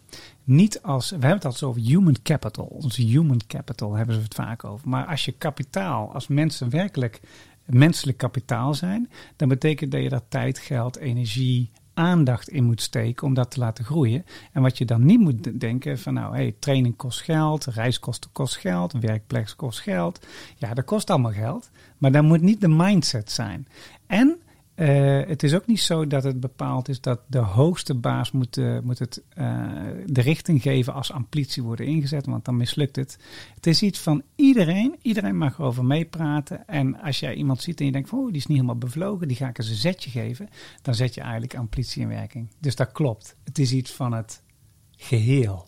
[SPEAKER 1] niet als. We hebben het altijd over human capital. Onze human capital hebben ze het vaak over. Maar als je kapitaal, als mensen werkelijk menselijk kapitaal zijn, dan betekent dat je daar tijd, geld, energie, aandacht in moet steken om dat te laten groeien. En wat je dan niet moet denken van nou, hey, training kost geld, reiskosten kost geld, werkplek kost geld. Ja, dat kost allemaal geld, maar dat moet niet de mindset zijn. En eh, het is ook niet zo dat het bepaald is dat de hoogste baas moet, eh, moet het, eh, de richting geven als ambitie worden ingezet, want dan mislukt het. Het is iets van iedereen, iedereen mag erover meepraten. En als jij iemand ziet en je denkt oh, die is niet helemaal bevlogen, die ga ik eens een zetje geven, dan zet je eigenlijk ambitie in werking. Dus dat klopt. Het is iets van het geheel.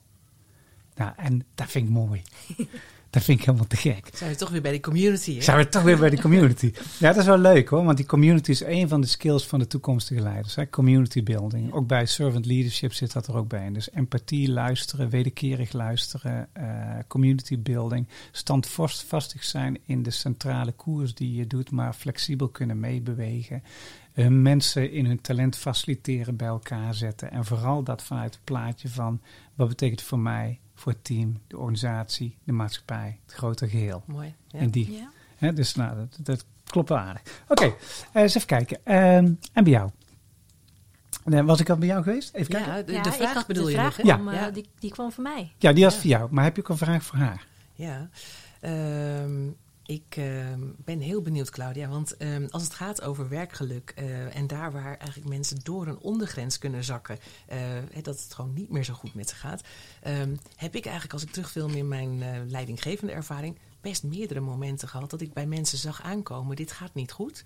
[SPEAKER 1] Nou, en dat vind ik mooi. dat vind ik helemaal te gek.
[SPEAKER 2] Zijn we toch weer bij de community, hè?
[SPEAKER 1] Zijn we toch weer bij de community? Ja, dat is wel leuk hoor, want die community is een van de skills van de toekomstige leiders. Hè? Community building. Ook bij servant leadership zit dat er ook bij. Dus empathie, luisteren, wederkerig luisteren, eh, community building. Standvastig zijn in de centrale koers die je doet, maar flexibel kunnen meebewegen. Eh, mensen in hun talent faciliteren, bij elkaar zetten. En vooral dat vanuit het plaatje van wat betekent voor mij, voor het team, de organisatie, de maatschappij, het grote geheel.
[SPEAKER 2] Mooi. Ja.
[SPEAKER 1] En die.
[SPEAKER 3] Ja.
[SPEAKER 1] Hè, dus nou, dat, dat klopt wel aardig. Oké, eh, eens even kijken. Ehm, en bij jou? Eh, was ik al bij jou geweest? Even kijken.
[SPEAKER 2] Ja, de,
[SPEAKER 3] Ja,
[SPEAKER 2] de
[SPEAKER 3] ik
[SPEAKER 2] vraag
[SPEAKER 3] had
[SPEAKER 2] bedoel
[SPEAKER 3] de
[SPEAKER 2] je
[SPEAKER 3] vraag
[SPEAKER 2] nog,
[SPEAKER 3] kwam, eh,
[SPEAKER 2] ja.
[SPEAKER 3] die, die kwam van mij.
[SPEAKER 1] Ja, die was
[SPEAKER 2] Ja.
[SPEAKER 1] voor jou. Maar heb je ook een vraag voor haar?
[SPEAKER 2] Ja, Ehm, ik ehm, ben heel benieuwd, Claudia. Want ehm, als het gaat over werkgeluk eh, en daar waar eigenlijk mensen door een ondergrens kunnen zakken, eh, dat het gewoon niet meer zo goed met ze gaat, ehm, heb ik eigenlijk als ik terugfilm in mijn eh, leidinggevende ervaring best meerdere momenten gehad dat ik bij mensen zag aankomen: dit gaat niet goed.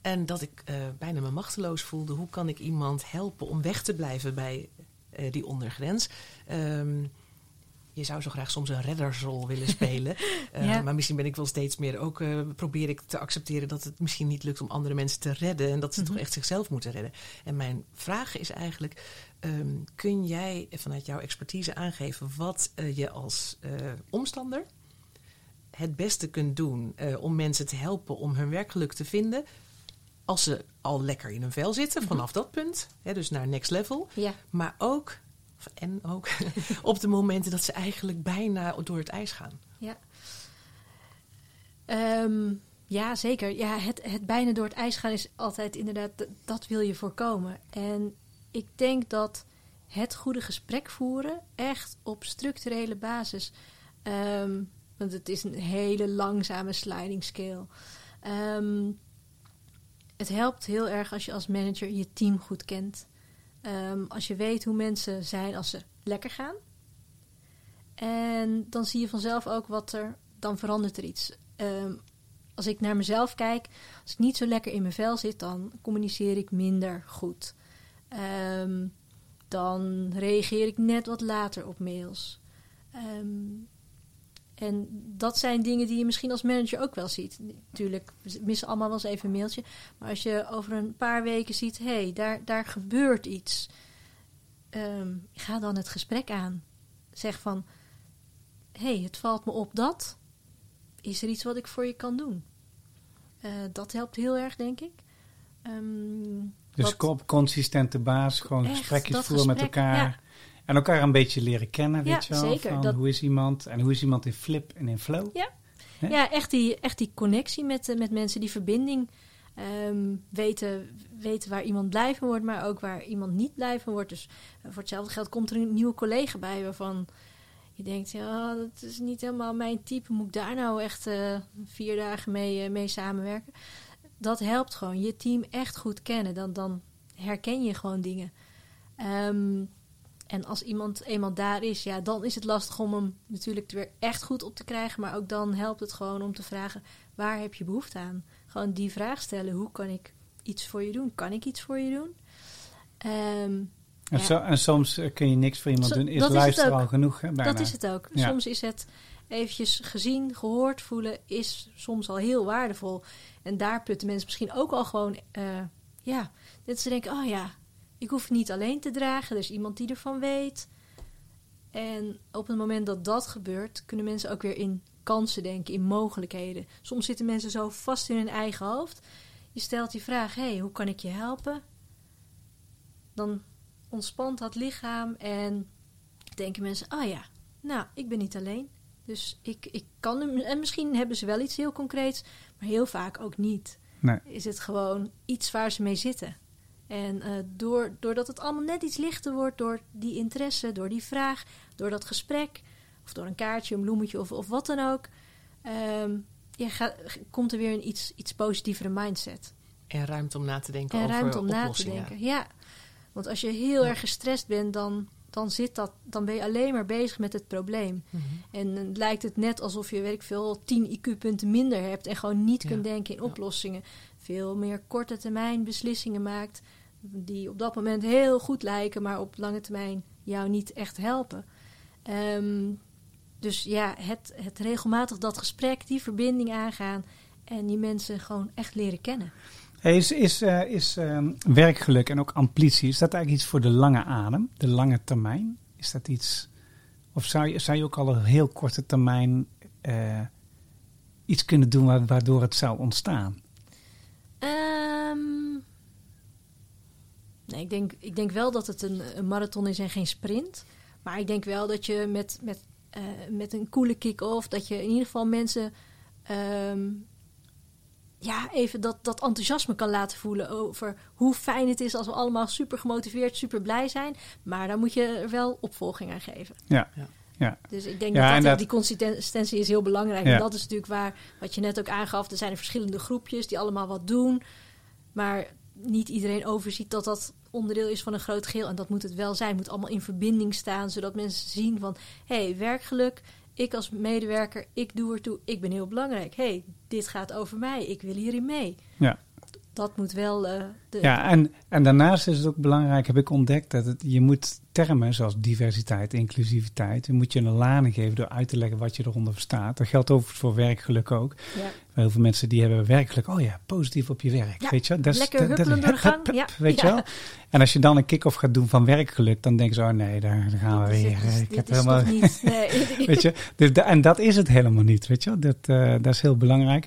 [SPEAKER 2] En dat ik bijna me machteloos voelde. Hoe kan ik iemand helpen om weg te blijven bij die ondergrens? Je zou zo graag soms een reddersrol willen spelen. Eh. Maar misschien ben ik wel steeds meer ook... eh, probeer ik te accepteren dat het misschien niet lukt om andere mensen te redden. En dat ze toch echt zichzelf moeten redden. En mijn vraag is eigenlijk... ehm, kun jij vanuit jouw expertise aangeven wat eh, je als omstander het beste kunt doen om mensen te helpen om hun werkgeluk te vinden als ze al lekker in hun vel zitten vanaf dat punt, hè, dus naar next level,
[SPEAKER 3] Ja.
[SPEAKER 2] maar ook en ook op de momenten dat ze eigenlijk bijna door het ijs gaan.
[SPEAKER 3] Ja. Ehm, ja, zeker. Ja, het, het bijna door het ijs gaan is altijd inderdaad, dat wil je voorkomen. En ik denk dat het goede gesprek voeren, echt op structurele basis, ehm, want het is een hele langzame sliding scale. Ehm, het helpt heel erg als je als manager je team goed kent. Ehm, als je weet hoe mensen zijn als ze lekker gaan. En dan zie je vanzelf ook wat er, dan verandert er iets. Ehm, als ik naar mezelf kijk, als ik niet zo lekker in mijn vel zit, dan communiceer ik minder goed. Ehm, dan reageer ik net wat later op mails. Ehm, en dat zijn dingen die je misschien als manager ook wel ziet. Natuurlijk, we missen allemaal wel eens even een mailtje. Maar als je over een paar weken ziet, hé, hey, daar, daar gebeurt iets. Ehm, ga dan het gesprek aan. Zeg van, hé, hey, het valt me op dat. Is er iets wat ik voor je kan doen? Eh, dat helpt heel erg, denk ik. Ehm,
[SPEAKER 1] Dus
[SPEAKER 3] wat-
[SPEAKER 1] op consistente basis gewoon
[SPEAKER 3] Echt,
[SPEAKER 1] gesprekjes voeren met elkaar.
[SPEAKER 3] ja.
[SPEAKER 1] En elkaar een beetje leren kennen, weet je wel.
[SPEAKER 3] zeker,
[SPEAKER 1] Van
[SPEAKER 3] dat-
[SPEAKER 1] Hoe is iemand en hoe is iemand in flip en in flow.
[SPEAKER 3] Ja, ja echt, die, echt die connectie met, eh, met mensen, die verbinding. Ehm, weten, weten waar iemand blij van wordt, maar ook waar iemand niet blij van wordt. Dus eh, voor hetzelfde geld komt er een nieuwe collega bij waarvan je denkt, ja, dat is niet helemaal mijn type. Moet ik daar nou echt eh, vier dagen mee, mee samenwerken? Dat helpt gewoon. Je team echt goed kennen. Dan, dan herken je gewoon dingen. Ehm, en als iemand eenmaal daar is, ja, dan is het lastig om hem natuurlijk weer echt goed op te krijgen. Maar ook dan helpt het gewoon om te vragen: waar heb je behoefte aan? Gewoon die vraag stellen: hoe kan ik iets voor je doen? Kan ik iets voor je doen? Ehm,
[SPEAKER 1] En,
[SPEAKER 3] Ja.
[SPEAKER 1] zo, en soms eh, kun je niks voor iemand
[SPEAKER 3] Zo-
[SPEAKER 1] doen. Is
[SPEAKER 3] dat is het
[SPEAKER 1] luisteren al genoeg, hè,
[SPEAKER 3] dat is het ook.
[SPEAKER 1] Ja.
[SPEAKER 3] Soms is het eventjes gezien, gehoord voelen, is soms al heel waardevol. En daar putten mensen misschien ook al gewoon, eh, ja, dat ze denken, oh ja, ik hoef het niet alleen te dragen. Er is iemand die ervan weet. En op het moment dat dat gebeurt, kunnen mensen ook weer in kansen denken, in mogelijkheden. Soms zitten mensen zo vast in hun eigen hoofd. Je stelt die vraag, hey, hoe kan ik je helpen? Dan ontspant dat lichaam en denken mensen, oh ja, nou, ik ben niet alleen. Dus ik, ik kan hem, en misschien hebben ze wel iets heel concreets, maar heel vaak ook niet.
[SPEAKER 1] Nee.
[SPEAKER 3] Is het gewoon iets waar ze mee zitten. En eh, door, doordat het allemaal net iets lichter wordt, door die interesse, door die vraag, door dat gesprek, of door een kaartje, een bloemetje of, of wat dan ook, ehm, ja, ga- komt er weer een iets, iets positievere mindset.
[SPEAKER 2] En ruimte om na te denken
[SPEAKER 3] En
[SPEAKER 2] over
[SPEAKER 3] ruimte om na te denken. Ja, want als je heel
[SPEAKER 2] Ja.
[SPEAKER 3] erg gestrest bent, dan, dan, zit dat, dan ben je alleen maar bezig met het probleem.
[SPEAKER 2] Mhm.
[SPEAKER 3] En dan lijkt het net alsof je, weet ik veel, 10 IQ-punten minder hebt en gewoon niet
[SPEAKER 2] Ja.
[SPEAKER 3] kunt denken in oplossingen. Veel meer korte termijn beslissingen maakt, die op dat moment heel goed lijken, maar op lange termijn jou niet echt helpen. Ehm, dus ja, het, het regelmatig dat gesprek, die verbinding aangaan en die mensen gewoon echt leren kennen.
[SPEAKER 1] Hey, is is, eh, is ehm, werkgeluk en ook ambitie, is dat eigenlijk iets voor de lange adem, de lange termijn? Is dat iets, of zou je, zou je ook al een heel korte termijn eh, iets kunnen doen wa- waardoor het zou ontstaan?
[SPEAKER 3] Ehm, nee, ik denk, ik denk wel dat het een, een marathon is en geen sprint. Maar ik denk wel dat je met, met, eh, met een coole kick-off... dat je in ieder geval mensen... ehm, ja, even dat, dat enthousiasme kan laten voelen over hoe fijn het is als we allemaal super gemotiveerd, super blij zijn. Maar daar moet je er wel opvolging aan geven.
[SPEAKER 1] Ja,
[SPEAKER 2] Ja.
[SPEAKER 1] ja.
[SPEAKER 3] Dus ik denk
[SPEAKER 1] Ja,
[SPEAKER 3] dat,
[SPEAKER 1] en
[SPEAKER 3] dat
[SPEAKER 1] dat-
[SPEAKER 3] die consistentie is heel belangrijk.
[SPEAKER 1] Ja.
[SPEAKER 3] En dat is natuurlijk waar, wat je net ook aangaf, er zijn er verschillende groepjes die allemaal wat doen. Maar niet iedereen overziet dat dat onderdeel is van een groot geheel. En dat moet het wel zijn. Het moet allemaal in verbinding staan, zodat mensen zien van... hé, hey, werkgeluk, ik als medewerker, ik doe ertoe, ik ben heel belangrijk. Hé, hey, dit gaat over mij, ik wil hierin mee.
[SPEAKER 1] Ja.
[SPEAKER 3] Dat moet wel eh, de...
[SPEAKER 1] Ja, en, en daarnaast is het ook belangrijk, heb ik ontdekt, dat het, je moet termen zoals diversiteit, inclusiviteit, je moet je een lading geven door uit te leggen wat je eronder verstaat. Dat geldt overigens voor werkgeluk ook.
[SPEAKER 3] Ja.
[SPEAKER 1] Heel veel mensen die hebben werkgeluk, oh ja, positief op je werk,
[SPEAKER 3] Ja,
[SPEAKER 1] weet je. Dat is-
[SPEAKER 3] lekker
[SPEAKER 1] dat- dat- hup, hup,
[SPEAKER 3] ja.
[SPEAKER 1] Weet je wel. En als je dan een kick-off gaat doen van werkgeluk, dan denken ze, oh nee, daar, daar gaan we
[SPEAKER 3] Dit
[SPEAKER 1] weer.
[SPEAKER 3] is-
[SPEAKER 1] Ik heb helemaal...
[SPEAKER 3] niet... Nee.
[SPEAKER 1] Weet je, dus en dat is het helemaal niet, weet je wel. Dat, eh, dat is heel belangrijk.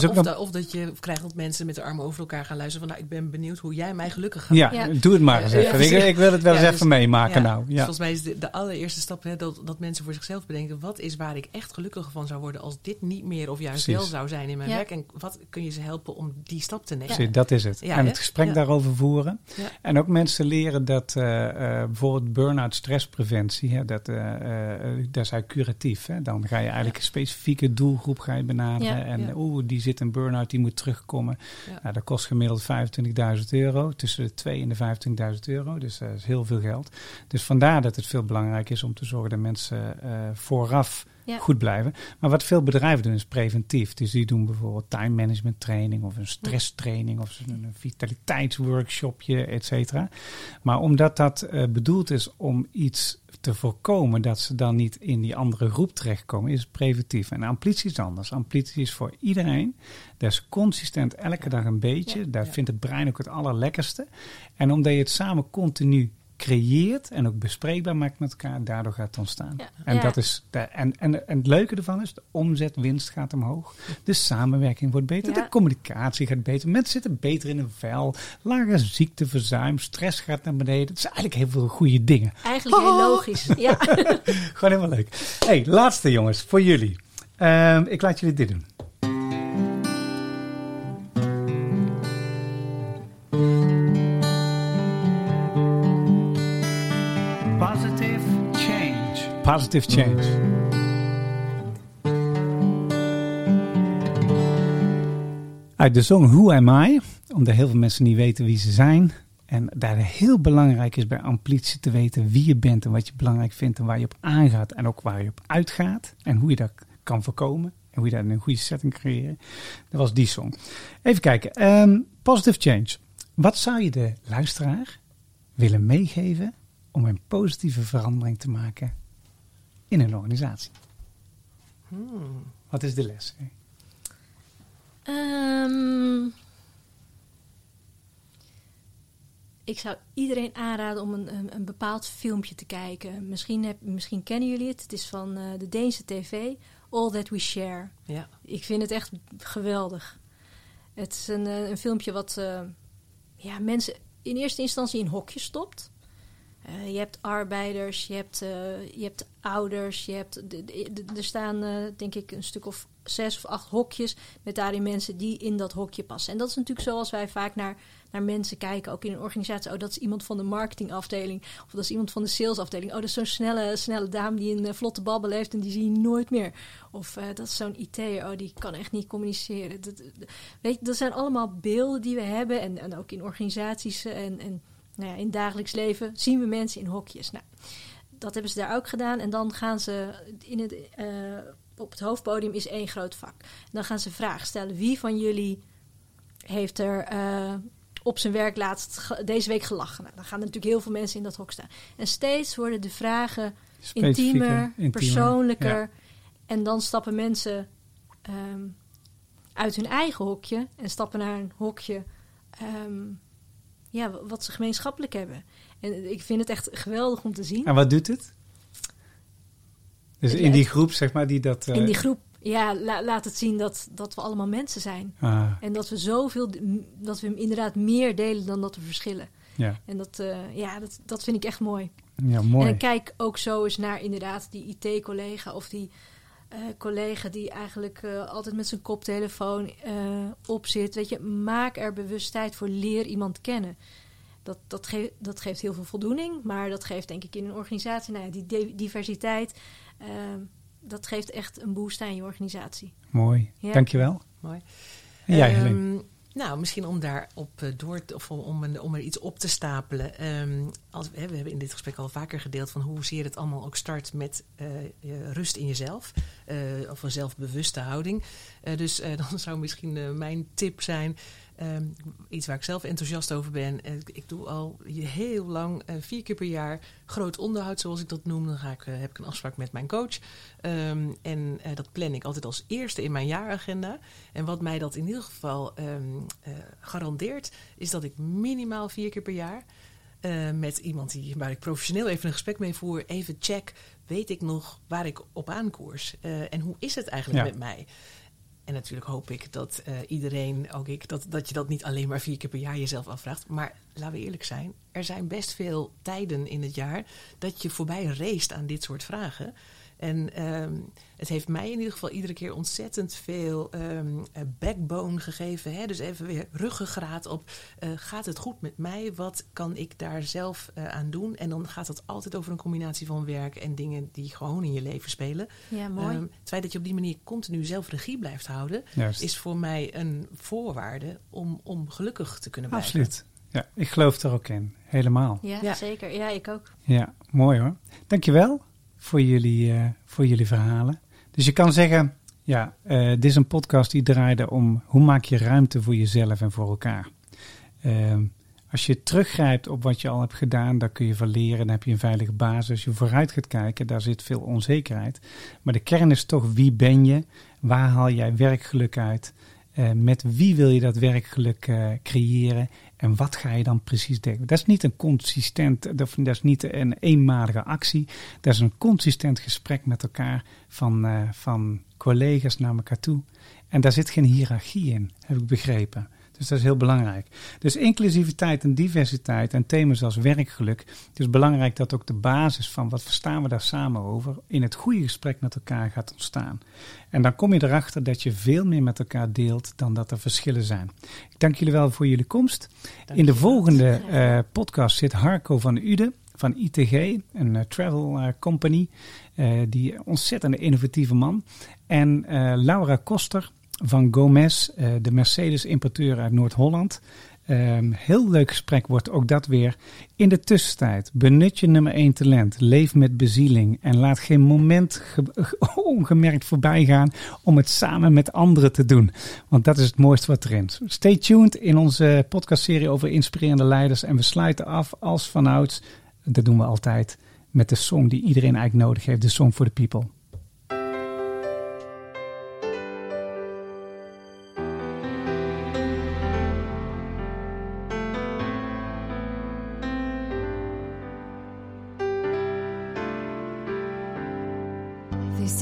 [SPEAKER 1] Dus
[SPEAKER 2] Ja,
[SPEAKER 1] ook
[SPEAKER 2] of,
[SPEAKER 1] nog-
[SPEAKER 2] da- of dat je krijgt dat mensen met de armen over elkaar gaan luisteren van... nou, ik ben benieuwd hoe jij mij gelukkig gaat
[SPEAKER 1] ja,
[SPEAKER 3] Ja.
[SPEAKER 1] doe het maar eens even.
[SPEAKER 2] ja,
[SPEAKER 1] ik, ik wil het wel
[SPEAKER 2] Ja,
[SPEAKER 1] eens
[SPEAKER 2] dus-
[SPEAKER 1] even meemaken
[SPEAKER 2] Ja,
[SPEAKER 1] nou.
[SPEAKER 2] dus
[SPEAKER 1] Ja.
[SPEAKER 2] volgens mij is de, de allereerste stap hè, dat, dat mensen voor zichzelf bedenken... wat is waar ik echt gelukkig van zou worden als dit niet meer of juist
[SPEAKER 1] Precies.
[SPEAKER 2] wel zou zijn in mijn
[SPEAKER 3] Ja.
[SPEAKER 2] werk? En wat kun je ze helpen om die stap te nemen?
[SPEAKER 1] Precies, dat is het.
[SPEAKER 2] Ja,
[SPEAKER 1] en het gesprek
[SPEAKER 2] Ja.
[SPEAKER 1] daarover voeren.
[SPEAKER 2] Ja.
[SPEAKER 1] En ook mensen leren dat eh, eh, bijvoorbeeld burn-out stresspreventie, hè, dat, eh, eh, dat is eigenlijk curatief. Hè. Dan ga je eigenlijk een specifieke doelgroep ga je benaderen.
[SPEAKER 3] Ja,
[SPEAKER 1] en
[SPEAKER 2] ja.
[SPEAKER 1] oeh, die zit in burn-out, die moet terugkomen.
[SPEAKER 2] Ja.
[SPEAKER 1] Nou, dat kost gemiddeld 25.000 euro, tussen de 2 en de 25.000 euro. Dus dat is heel veel geld. Dus vandaar dat het veel belangrijk is om te zorgen dat mensen eh, vooraf
[SPEAKER 3] Ja.
[SPEAKER 1] goed blijven. Maar wat veel bedrijven doen is preventief. Dus die doen bijvoorbeeld time management training of een stress training of een vitaliteitsworkshopje, et cetera. Maar omdat dat eh, bedoeld is om iets te voorkomen dat ze dan niet in die andere groep terechtkomen, is preventief. En amplitie is anders. Amplitie is voor iedereen. Dat is consistent elke dag een beetje.
[SPEAKER 3] Ja.
[SPEAKER 1] Daar
[SPEAKER 2] Ja.
[SPEAKER 1] vindt het brein ook het allerlekkerste. En omdat je het samen continu creëert en ook bespreekbaar maakt met elkaar, daardoor gaat het ontstaan.
[SPEAKER 3] Ja.
[SPEAKER 1] En,
[SPEAKER 3] Ja.
[SPEAKER 1] dat is de, en, en, en het leuke ervan is, de omzetwinst gaat omhoog. De samenwerking wordt beter,
[SPEAKER 3] Ja.
[SPEAKER 1] de communicatie gaat beter. Mensen zitten beter in hun vel. Lager ziekteverzuim, stress gaat naar beneden. Het zijn eigenlijk heel veel goede dingen.
[SPEAKER 3] Eigenlijk heel
[SPEAKER 1] Oh.
[SPEAKER 3] logisch. Ja.
[SPEAKER 1] Gewoon helemaal leuk. hey, laatste jongens, voor jullie. Ehm, ik laat jullie dit doen.
[SPEAKER 6] Positive change.
[SPEAKER 1] Uit de song Who Am I? Omdat heel veel mensen niet weten wie ze zijn. En daar heel belangrijk is bij amplitie te weten wie je bent en wat je belangrijk vindt en waar je op aangaat en ook waar je op uitgaat. En hoe je dat kan voorkomen en hoe je dat in een goede setting creëren. Dat was die song. Even kijken. Ehm, positive change. Wat zou je de luisteraar willen meegeven om een positieve verandering te maken in een organisatie?
[SPEAKER 2] Hmm.
[SPEAKER 1] Wat is de les?
[SPEAKER 3] Ehm, ik zou iedereen aanraden om een, een, een bepaald filmpje te kijken. Misschien, heb, misschien kennen jullie het. Het is van eh, de Deense tv. All That We Share.
[SPEAKER 2] Ja.
[SPEAKER 3] Ik vind het echt geweldig. Het is een, eh, een filmpje wat eh, ja, mensen in eerste instantie in hokjes stopt. Eh, je hebt arbeiders, je hebt, eh, je hebt ouders, je hebt, er staan eh, denk ik een stuk of zes of acht hokjes met daarin mensen die in dat hokje passen. En dat is natuurlijk zoals wij vaak naar, naar mensen kijken, ook in een organisatie. Oh, dat is iemand van de marketingafdeling of dat is iemand van de salesafdeling. Oh, dat is zo'n snelle, snelle dame die een vlotte babbel heeft en die zie je nooit meer. Of dat is zo'n IT'er, oh, die kan echt niet communiceren. Dat, weet je, dat zijn allemaal beelden die we hebben en, en ook in organisaties en, en nou ja, in het dagelijks leven zien we mensen in hokjes. Nou, dat hebben ze daar ook gedaan. En dan gaan ze in het, eh, op het hoofdpodium is één groot vak. En dan gaan ze vragen stellen. Wie van jullie heeft er eh, op zijn werk laatst deze week gelachen? Nou, dan gaan er natuurlijk heel veel mensen in dat hok staan. En steeds worden de vragen intiemer,
[SPEAKER 1] intiemer.
[SPEAKER 3] persoonlijker.
[SPEAKER 1] Ja.
[SPEAKER 3] En dan stappen mensen ehm, uit hun eigen hokje en stappen naar een hokje ehm, ja, wat ze gemeenschappelijk hebben. En ik vind het echt geweldig om te zien.
[SPEAKER 1] En wat doet het? Dus
[SPEAKER 3] Het-
[SPEAKER 1] in die groep, zeg maar, die dat... eh,
[SPEAKER 3] In die groep, ja, la- laat het zien dat, dat we allemaal mensen zijn.
[SPEAKER 1] ah,
[SPEAKER 3] En dat we zoveel, dat we inderdaad meer delen dan dat we verschillen.
[SPEAKER 1] ja.
[SPEAKER 3] En dat, eh, ja, dat, dat vind ik echt mooi.
[SPEAKER 1] ja, mooi.
[SPEAKER 3] En kijk ook zo eens naar inderdaad die IT-collega of die eh, collega die eigenlijk eh, altijd met zijn koptelefoon eh, op zit. Weet je, maak er bewust tijd voor, leer iemand kennen. Dat, dat, geeft dat geeft heel veel voldoening, maar dat geeft denk ik in een organisatie, nou ja, die di- diversiteit, dat geeft echt een boost aan je organisatie.
[SPEAKER 1] Mooi.
[SPEAKER 3] Ja.
[SPEAKER 1] Dankjewel.
[SPEAKER 2] Mooi.
[SPEAKER 1] En jij, Helene?
[SPEAKER 2] Nou, misschien om daarop eh, door te, of om, om, er iets op te stapelen. Ehm, als, we hebben in dit gesprek al vaker gedeeld van hoezeer het allemaal ook start met eh, rust in jezelf. eh, of een zelfbewuste houding. Dus dan zou misschien mijn tip zijn. Ehm, iets waar ik zelf enthousiast over ben. Eh, ik, doe al heel lang, eh, vier keer per jaar, groot onderhoud, zoals ik dat noem. Dan ga ik, eh, heb ik een afspraak met mijn coach. Ehm, en dat plan ik altijd als eerste in mijn jaaragenda. En wat mij dat in ieder geval ehm, eh, garandeert, is dat ik minimaal vier keer per jaar met iemand die, waar ik professioneel even een gesprek mee voer, even check, weet ik nog waar ik op aankoers? En hoe is het eigenlijk
[SPEAKER 1] Ja.
[SPEAKER 2] met mij? En natuurlijk hoop ik dat eh, iedereen, ook ik, dat, dat je dat niet alleen maar vier keer per jaar jezelf afvraagt. Maar laten we eerlijk zijn, er zijn best veel tijden in het jaar dat je voorbij race aan dit soort vragen. En ehm, het heeft mij in ieder geval iedere keer ontzettend veel ehm, eh, backbone gegeven. Hè? Dus even weer ruggengraat op, eh, gaat het goed met mij? Wat kan ik daar zelf eh, aan doen? En dan gaat het altijd over een combinatie van werk en dingen die gewoon in je leven spelen.
[SPEAKER 3] Ja, mooi.
[SPEAKER 2] Ehm, het feit dat je op die manier continu zelf regie blijft houden,
[SPEAKER 1] Juist.
[SPEAKER 2] is voor mij een voorwaarde om, om gelukkig te kunnen blijven.
[SPEAKER 1] Absoluut. Ja, ik geloof er ook in. Helemaal.
[SPEAKER 3] ja,
[SPEAKER 2] ja.
[SPEAKER 3] zeker. Ja, ik ook.
[SPEAKER 1] Ja, mooi hoor. Dankjewel voor jullie, eh, voor jullie verhalen. Dus je kan zeggen, ja, eh, dit is een podcast die draaide om hoe maak je ruimte voor jezelf en voor elkaar. Ehm, als je teruggrijpt op wat je al hebt gedaan, daar kun je van leren. Dan heb je een veilige basis. Je vooruit gaat kijken, daar zit veel onzekerheid. Maar de kern is toch wie ben je? Waar haal jij werkgeluk uit? Eh, met wie wil je dat werkgeluk creëren? En wat ga je dan precies denken? Dat is niet een consistent, dat is niet een eenmalige actie. Dat is een consistent gesprek met elkaar van, eh, van collega's naar elkaar toe. En daar zit geen hiërarchie in, heb ik begrepen. Dus dat is heel belangrijk. Dus inclusiviteit en diversiteit en thema's als werkgeluk. Het is belangrijk dat ook de basis van wat verstaan we daar samen over in het goede gesprek met elkaar gaat ontstaan. En dan kom je erachter dat je veel meer met elkaar deelt dan dat er verschillen zijn. Ik dank jullie wel voor jullie komst.
[SPEAKER 2] Dank
[SPEAKER 1] in de volgende eh, podcast zit Harco van Ude van ITG, een eh, travel eh, company. die ontzettend innovatieve man. En Laura Koster van Gomez, eh, de Mercedes-importeur uit Noord-Holland. Ehm, heel leuk gesprek wordt ook dat weer. In de tussentijd, benut je nummer 1 talent. Leef met bezieling en laat geen moment ge- ongemerkt voorbij gaan om het samen met anderen te doen. Want dat is het mooiste wat erin is. Stay tuned in onze podcastserie over inspirerende leiders. En we sluiten af als vanouds, dat doen we altijd, met de song die iedereen eigenlijk nodig heeft. De Song for the People.